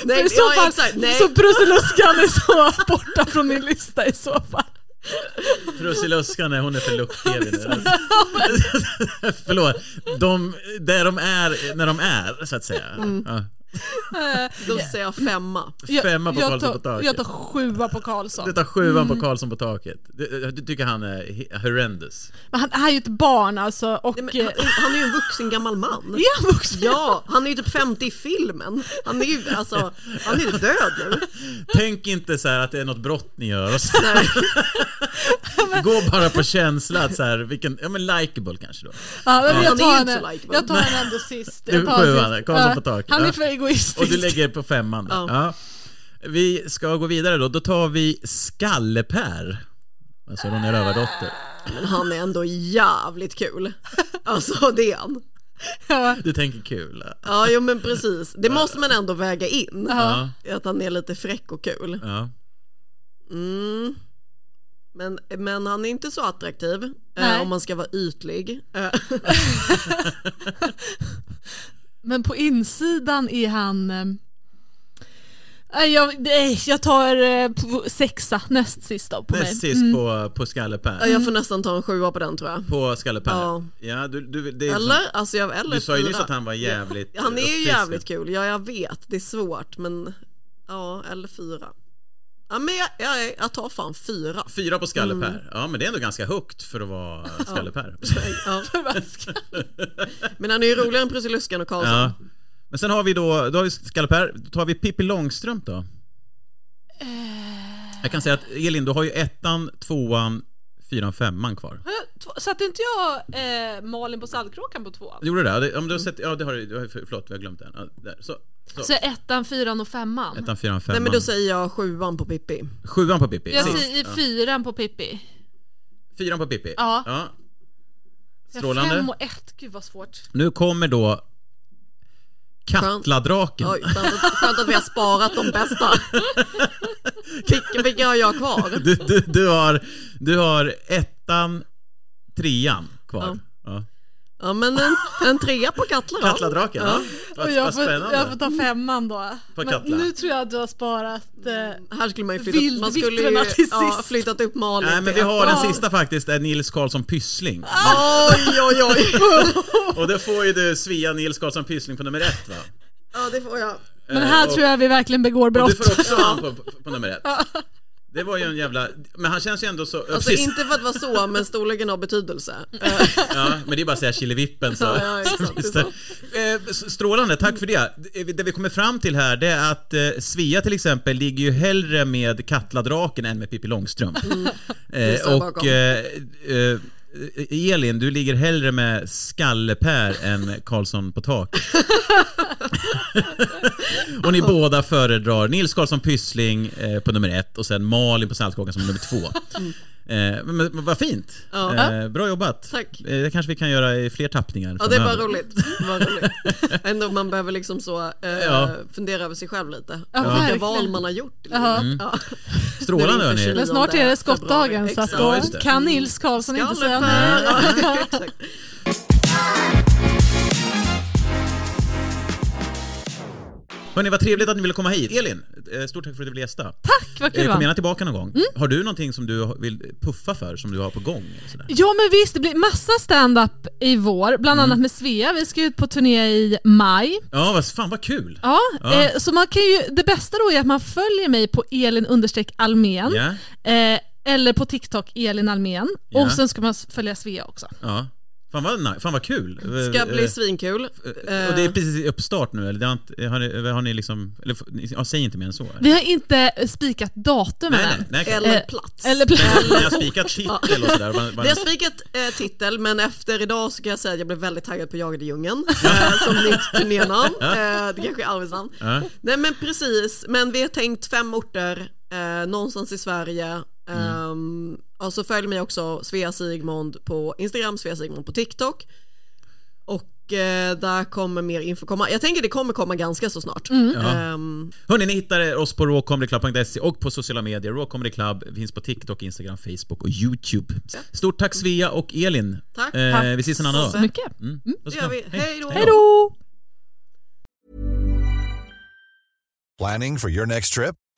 Nej, För i så ja, fall, exakt. Nej. så Prussiluskan är så borta från min lista i så fall. Prussiluskan är hon är för lukt-tv nu. Förlåt, de, där de är när de är så att säga. Mm. Ja. Då säger jag femma. Femma på jag Karlsson tar, på taket. Jag tar sjua på Karlsson. Du tar sjuan Mm. på Karlsson på taket. Du, du tycker han är horrendous. Men han är ju ett barn alltså och... Nej, men han, han är ju en vuxen gammal man. Är han vuxen? Ja, han är ju typ 50 i filmen. Han är ju alltså, han är ju död nu. Tänk inte så här att det är något brott ni gör. Och så. Nej. Gå bara på känsla att så här, vilken, ja men likeable kanske då. Ja, men jag tar inte så henne, likeable. jag tar henne ändå sist. Du, Jag tar sjuan, sist. Karlsson på taket. Han är för egoistisk. Och du lägger på femman där. Ja. Ja. Vi ska gå vidare då, då tar vi Skallepär. Alltså Ronja Rövardotter. Men han är ändå jävligt kul. Alltså det är han. Ja. Du tänker kul? Ja, jo men precis. Det måste man ändå väga in. Ja. Att han är lite fräck och kul. ja. Mm. Men, men han är inte så attraktiv Nej. eh, om man ska vara ytlig. Eh, Men på insidan är han... eh, jag, nej, jag tar eh, på sexa näst sist då på mig. Näst sist på, på Skallepär. ja, jag får nästan ta en sjua på den tror jag. På Skallepär? Ja. Ja, du, du, det är Eller? Alltså jag, eller Du sa ju fyra. nyss att han var jävligt Ja, Han är ju uppfriskad. jävligt kul, ja jag vet. Det är svårt men ja, eller fyra. Ja men jag, jag, jag tar fan fyra. Fyra på Skallepär. Mm. Ja, men det är ändå ganska högt för att vara Skallepär. Ja. Men han är ju roligare än Prussiluskan och Karlsson. Ja. Men sen har vi då, då har vi Skallepär, då tar vi Pippi Långstrump då. Jag kan säga att Elin, du har ju ettan, tvåan, fyran, femman kvar. Satte inte jag eh, Malin på Saltkråkan på tvåan? Gjorde du det? Om du har sett, ja det har du, förlåt vi har glömt den. Ja, där. Så, så. Så ettan, fyran och femman? Ettan, fyran, Nej femman. men då säger jag sjuan på Pippi. Sjuan på Pippi. Jag säger fyran på Pippi. Fyran på Pippi. Ja. ja. Strålande. Fem och ett, gud vad svårt. Nu kommer då Katladraken. Skönt att, skönt att vi har sparat de bästa. Vilka har jag kvar? Du, du, du, har, du har ettan, trean kvar. Ja. Ja. Ja men en, en trea på Katla då. Katladraken, ja. Vad, Och jag får, jag får ta femman då. På Men Katla. nu tror jag att du har sparat... Eh, Här skulle man ju flyttat, man skulle ju till ja, sist. flyttat upp Malin Nej men vi har den sista faktiskt, är Nils Karlsson Pyssling. Oj oj oj. Och då får ju du Svea Nils Karlsson Pyssling på nummer ett va? Ja det får jag. men här och- tror jag vi verkligen begår Och du brott. får också han på, på, på nummer ett. Det var ju en jävla... Men han känns ju ändå så... Alltså precis. inte för att vara så, men storleken har betydelse. Ja, men det är bara att säga killevippen så. Ja, ja. Eh, Strålande, tack för det. Det vi kommer fram till här det är att eh, Svea till exempel ligger ju hellre med Katladraken än med Pippi Långstrump. det Eh, och eh, Elin, du ligger hellre med Skallepär än Karlsson på taket. och ni båda föredrar Nils Karlsson Pyssling eh, på nummer ett och sen Malin på Saltkråkan som nummer två. Eh, men, men vad fint! Mm. Ja. Eh, bra jobbat! Tack. Eh, det kanske vi kan göra i fler tappningar Ja det är bara framöver. roligt. Det var roligt. Ändå man behöver liksom så eh, Ja. fundera över sig själv lite. Ja, Vilka verkligen. val man har gjort. Ja. livet. Ja. Strålande hörni! 29 Men snart är det skottdagen så att då kan Nils Karlsson inte säga nej. Hörni, vad trevligt att ni ville komma hit. Elin, eh, stort tack för att du ville gästa. Tack, vad kul Eh, det Kom var. gärna tillbaka någon gång. Mm. Har du någonting som du vill puffa för, som du har på gång? Ja men visst, det blir massa stand-up i vår, bland Mm. annat med Svea. Vi ska ut på turné i maj. Ja, vad, fan vad kul! Ja, Ja. Eh, så man kan ju, det bästa då är att man följer mig på Elin Almen Ja, eh, eller på TikTok Elin Almen Ja. och sen ska man följa Svea också. ja. Fan vad, ni- fan vad kul! Ska Eh, bli eh, svinkul. Och det är precis i uppstart nu, eller det har, inte, har, ni, har ni liksom... Eller, ja, säg inte mer än så. Vi har inte spikat datum nej, än. nej, nej, Eller Eh, plats. Eller pl- Ni har spikat titel och sådär. Vi har spikat eh, titel men efter idag så kan jag säga att jag blev väldigt taggad på Jagade djungeln eh, som nytt turnénamn. Eh, det kanske är Arvids namn. Ja. Nej men precis, men vi har tänkt fem orter eh, någonstans i Sverige. Um, och så följ mig också Svea Sigmund på Instagram, Svea Sigmund på TikTok. Och eh, där kommer mer info komma. Jag tänker det kommer komma ganska så snart. Ehm, Hörni, ni hittar oss på rawcomedyclub.se och på sociala medier. Raw Comedy Club finns på TikTok, Instagram, Facebook och YouTube. Stort tack Svea och Elin. Tack. Eh, Tack vi ses en annan så dag. mycket. Mm. det gör vi. Hej då! Hej då! Planning for your next trip?